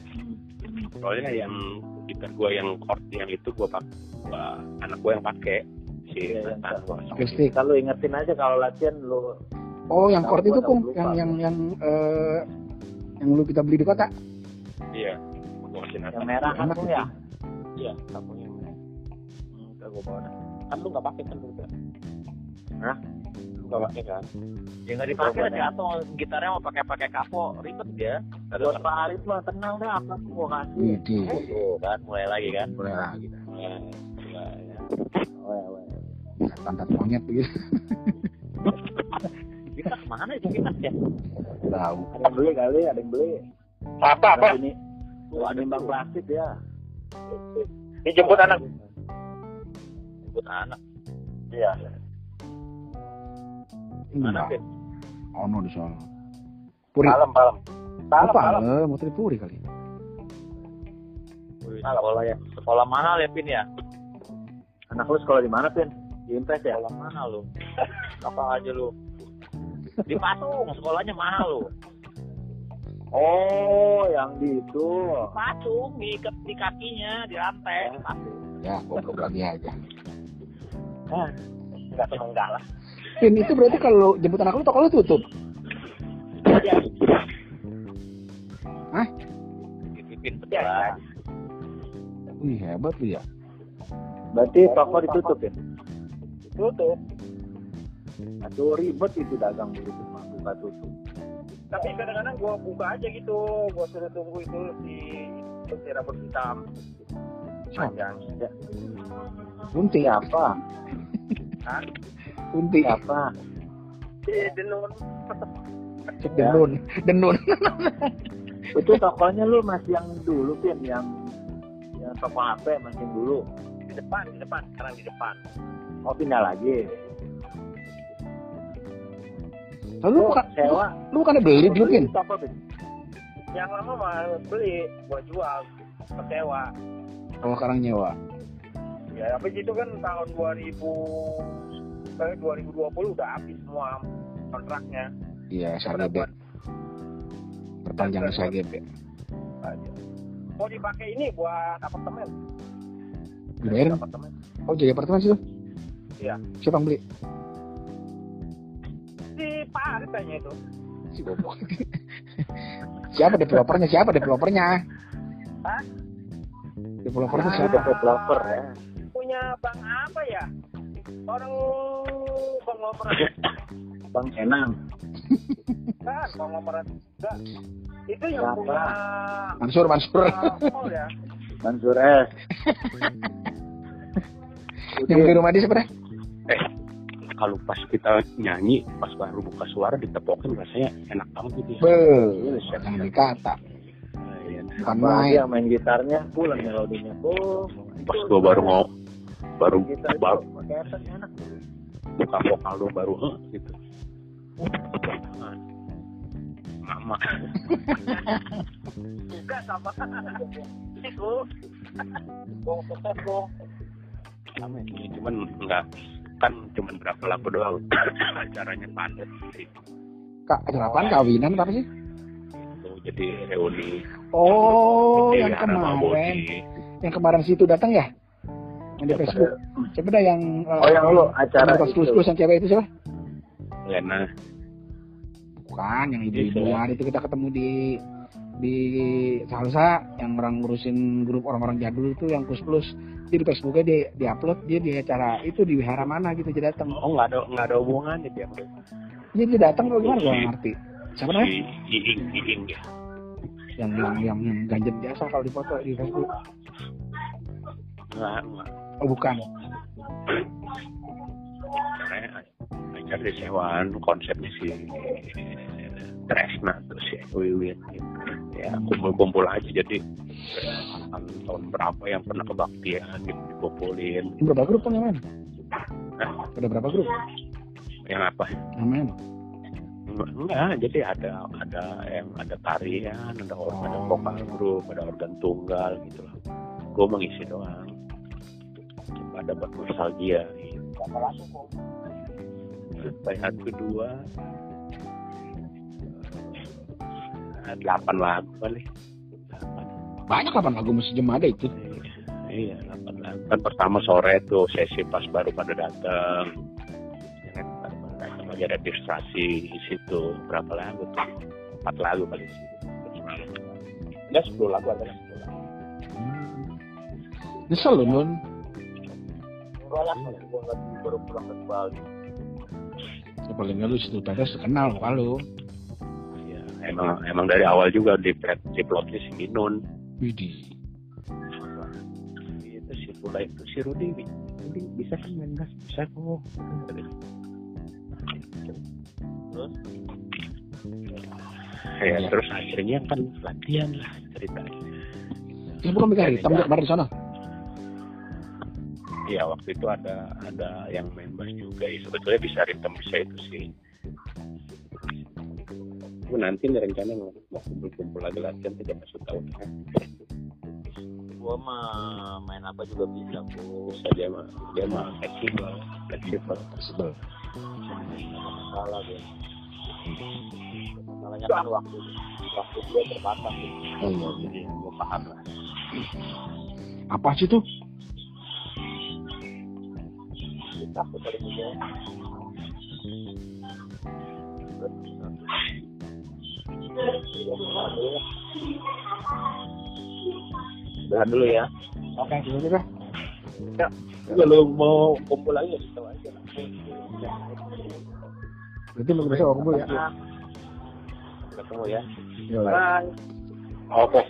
Soalnya yang gitar gua yang chord yang itu gua pakai gua, anak gua yang pakai si Iya. Akustik. Ntar lu ingetin aja kalau latihan lu Oh yang chord itu kung Lupa. yang yang yang eh, yang lu kita beli di kota. Iya. Gua kasih Nathan. yang merah kan tuh ya. Iya, yang merah. Hmm, gue bawa. Kan lu nggak pakai kan lu nggak? Hah? Lu nggak pakai kan? Ya nggak dipakai lah, atau gitarnya mau pakai pakai kapo, ribet dia. Buat Pak Arif mah tenang dah, apa tuh gue kasih. Widi. Tuh kan, mulai lagi kan. Boleh lagi. ya. Ya, weh. Pantat monyet begitu. *laughs* Kita ke mana itu kita ya? Tahu. Ada yang beli kali, ada yang beli. Apa apa? Ini tuh ada yang bang plastik ya. Dijemput anak. Ikut anak. Iya. Mana Enggak. Pin? Ono di sono. Puri. Malam malam. Malam Apa? malam. Eh, Mau puri kali. Wih, Sekolah ya, sekolah mahal ya Pin ya? Anak lu sekolah di mana, Pin? Di Impres ya? Sekolah mahal lu. Apa aja lu? Di Patung, sekolahnya mahal lu. Oh, yang di itu. Patung diikat di kakinya, di rantai. Di Patung. Ya, goblok lagi aja. Enggak tahu enggak lah. Pin itu berarti kalau jemput anak lu toko lu tutup. Hah? Dititipin Ya, sekolah. Wih, hebat lu ya. Berarti toko ditutup ya? Tutup. Aduh ribet itu dagang begitu buka tutup. Tapi kadang-kadang gua buka aja gitu. Gua suruh tunggu itu si si rambut hitam. Panjang. Ya, Kunti. siapa? Hah? Kunti. Siapa? Si Denun. Cek denun. Denun. Itu tokonya lu masih yang dulu Pin, yang yang toko HP masih dulu. Di depan, di depan. Sekarang di depan. Oh pindah lagi. Lalu lu Oh, bukan sewa. lu bukan beli dulu Pin. Yang lama mah beli, gua jual sewa. Kalau sekarang nyewa. Ya, habis itu kan tahun 2000 eh, 2020 udah habis semua kontraknya. Iya, Sebenarnya SAGB. buat Perpanjang SAGB. aja. Mau dipakai ini buat apartemen. Apartemen. Oh, jadi apartemen sih lu? Iya. Siapa yang beli? Kayaknya itu. Si goblok. siapa developernya? Siapa developernya? Hah? Developernya Ah, siapa? developer ya. Punya bank apa ya? Orang konglomerat Bang Enang. kan, konglomerat juga. Itu yang Siapa? punya Mansur, Mansur. uh, ya. Mansur S. *laughs* yang di rumah dia siapa? Eh, kalau pas kita nyanyi, pas baru buka suara ditepokin rasanya enak banget gitu ya. Be. Bukan Bang main. dia main gitarnya pulang melodinya. Oh, Pas gua baru mau baru baru buka vokal lu baru eh, gitu. mama Juga sama. Itu. Bong sukses bong. sama ini cuman enggak kan cuman berapa lagu doang *coughs* acaranya padat sih Kak, acara apaan? Kawinan apa sih? Itu jadi reuni Oh, yang kemarin. Yang kemarin situ datang ya? Yang di Facebook. Siapa dah yang eh, Oh yang lu acara yang itu. plus yang cewek itu siapa? Lena Bukan, yang ibu-ibu Bisa. itu kita ketemu di di salsa yang orang ngurusin grup orang-orang jadul itu yang plus plus dia di Facebooknya dia di upload dia di acara itu di wihara mana gitu dia datang. Oh nggak ada nggak ada hubungannya dia dia dia datang kok gimana nggak ngerti. Siapa namanya? Si Iing Iing ya yang yang yang, yang ganjen biasa kalau di foto di Facebook. Nggak oh bukan. Acara di sewaan konsepnya si Tresna tuh si Wiwin gitu. ya kumpul-kumpul aja jadi tahun, tahun berapa yang pernah kebaktian gitu dikumpulin Ini berapa grup yang main Hah? ada berapa grup yang apa yang main enggak, jadi ada ada yang ada tarian ada orang ada Oh. vokal grup ada organ tunggal gitu loh gue mengisi doang ada buat nostalgia gitu. Bayat kedua delapan lagu kali. Delapan. banyak kapan lagu musik jemaah ada itu. Iya delapan lagu. Kan pertama sore tuh sesi pas baru pada datang Ya kan, datang lagi ada registrasi di situ. Berapa lagu tuh? Empat lagu kali sih ya sepuluh lagu ada sepuluh lagu. Nyesel lu nun. Enggak lah, gue nggak baru pulang ke Bali. ya, paling nggak lu situ tetes kenal ya emang emang dari awal juga di di plotnya si Minun Widih. Itu si Pula itu si Rudi. Rudi bisa kan main gas? Bisa. Kok Terus? ya terus akhirnya kan latihan lah ceritanya. Ya bukan mereka hitam dia kemarin di sana? Iya waktu itu ada ada yang main bass juga. Ya sebetulnya bisa ritme bisa itu sih Gue nanti nih rencana mau kumpul-kumpul lagi latihan tiga masuk tahun. Gue mah main apa juga bisa, Bu. bisa dia mah dia mah fleksibel fleksibel. Sebel Salah gue. Masalahnya kan waktu waktu gue terbatas. oh iya jadi gue paham lah. Apa sih tuh? Kita aku paling Udah dulu ya. oke gitu juga Kalau mau kumpul lagi ya kita aja. berarti lu besok aku ya Ketemu ya. Bye. oke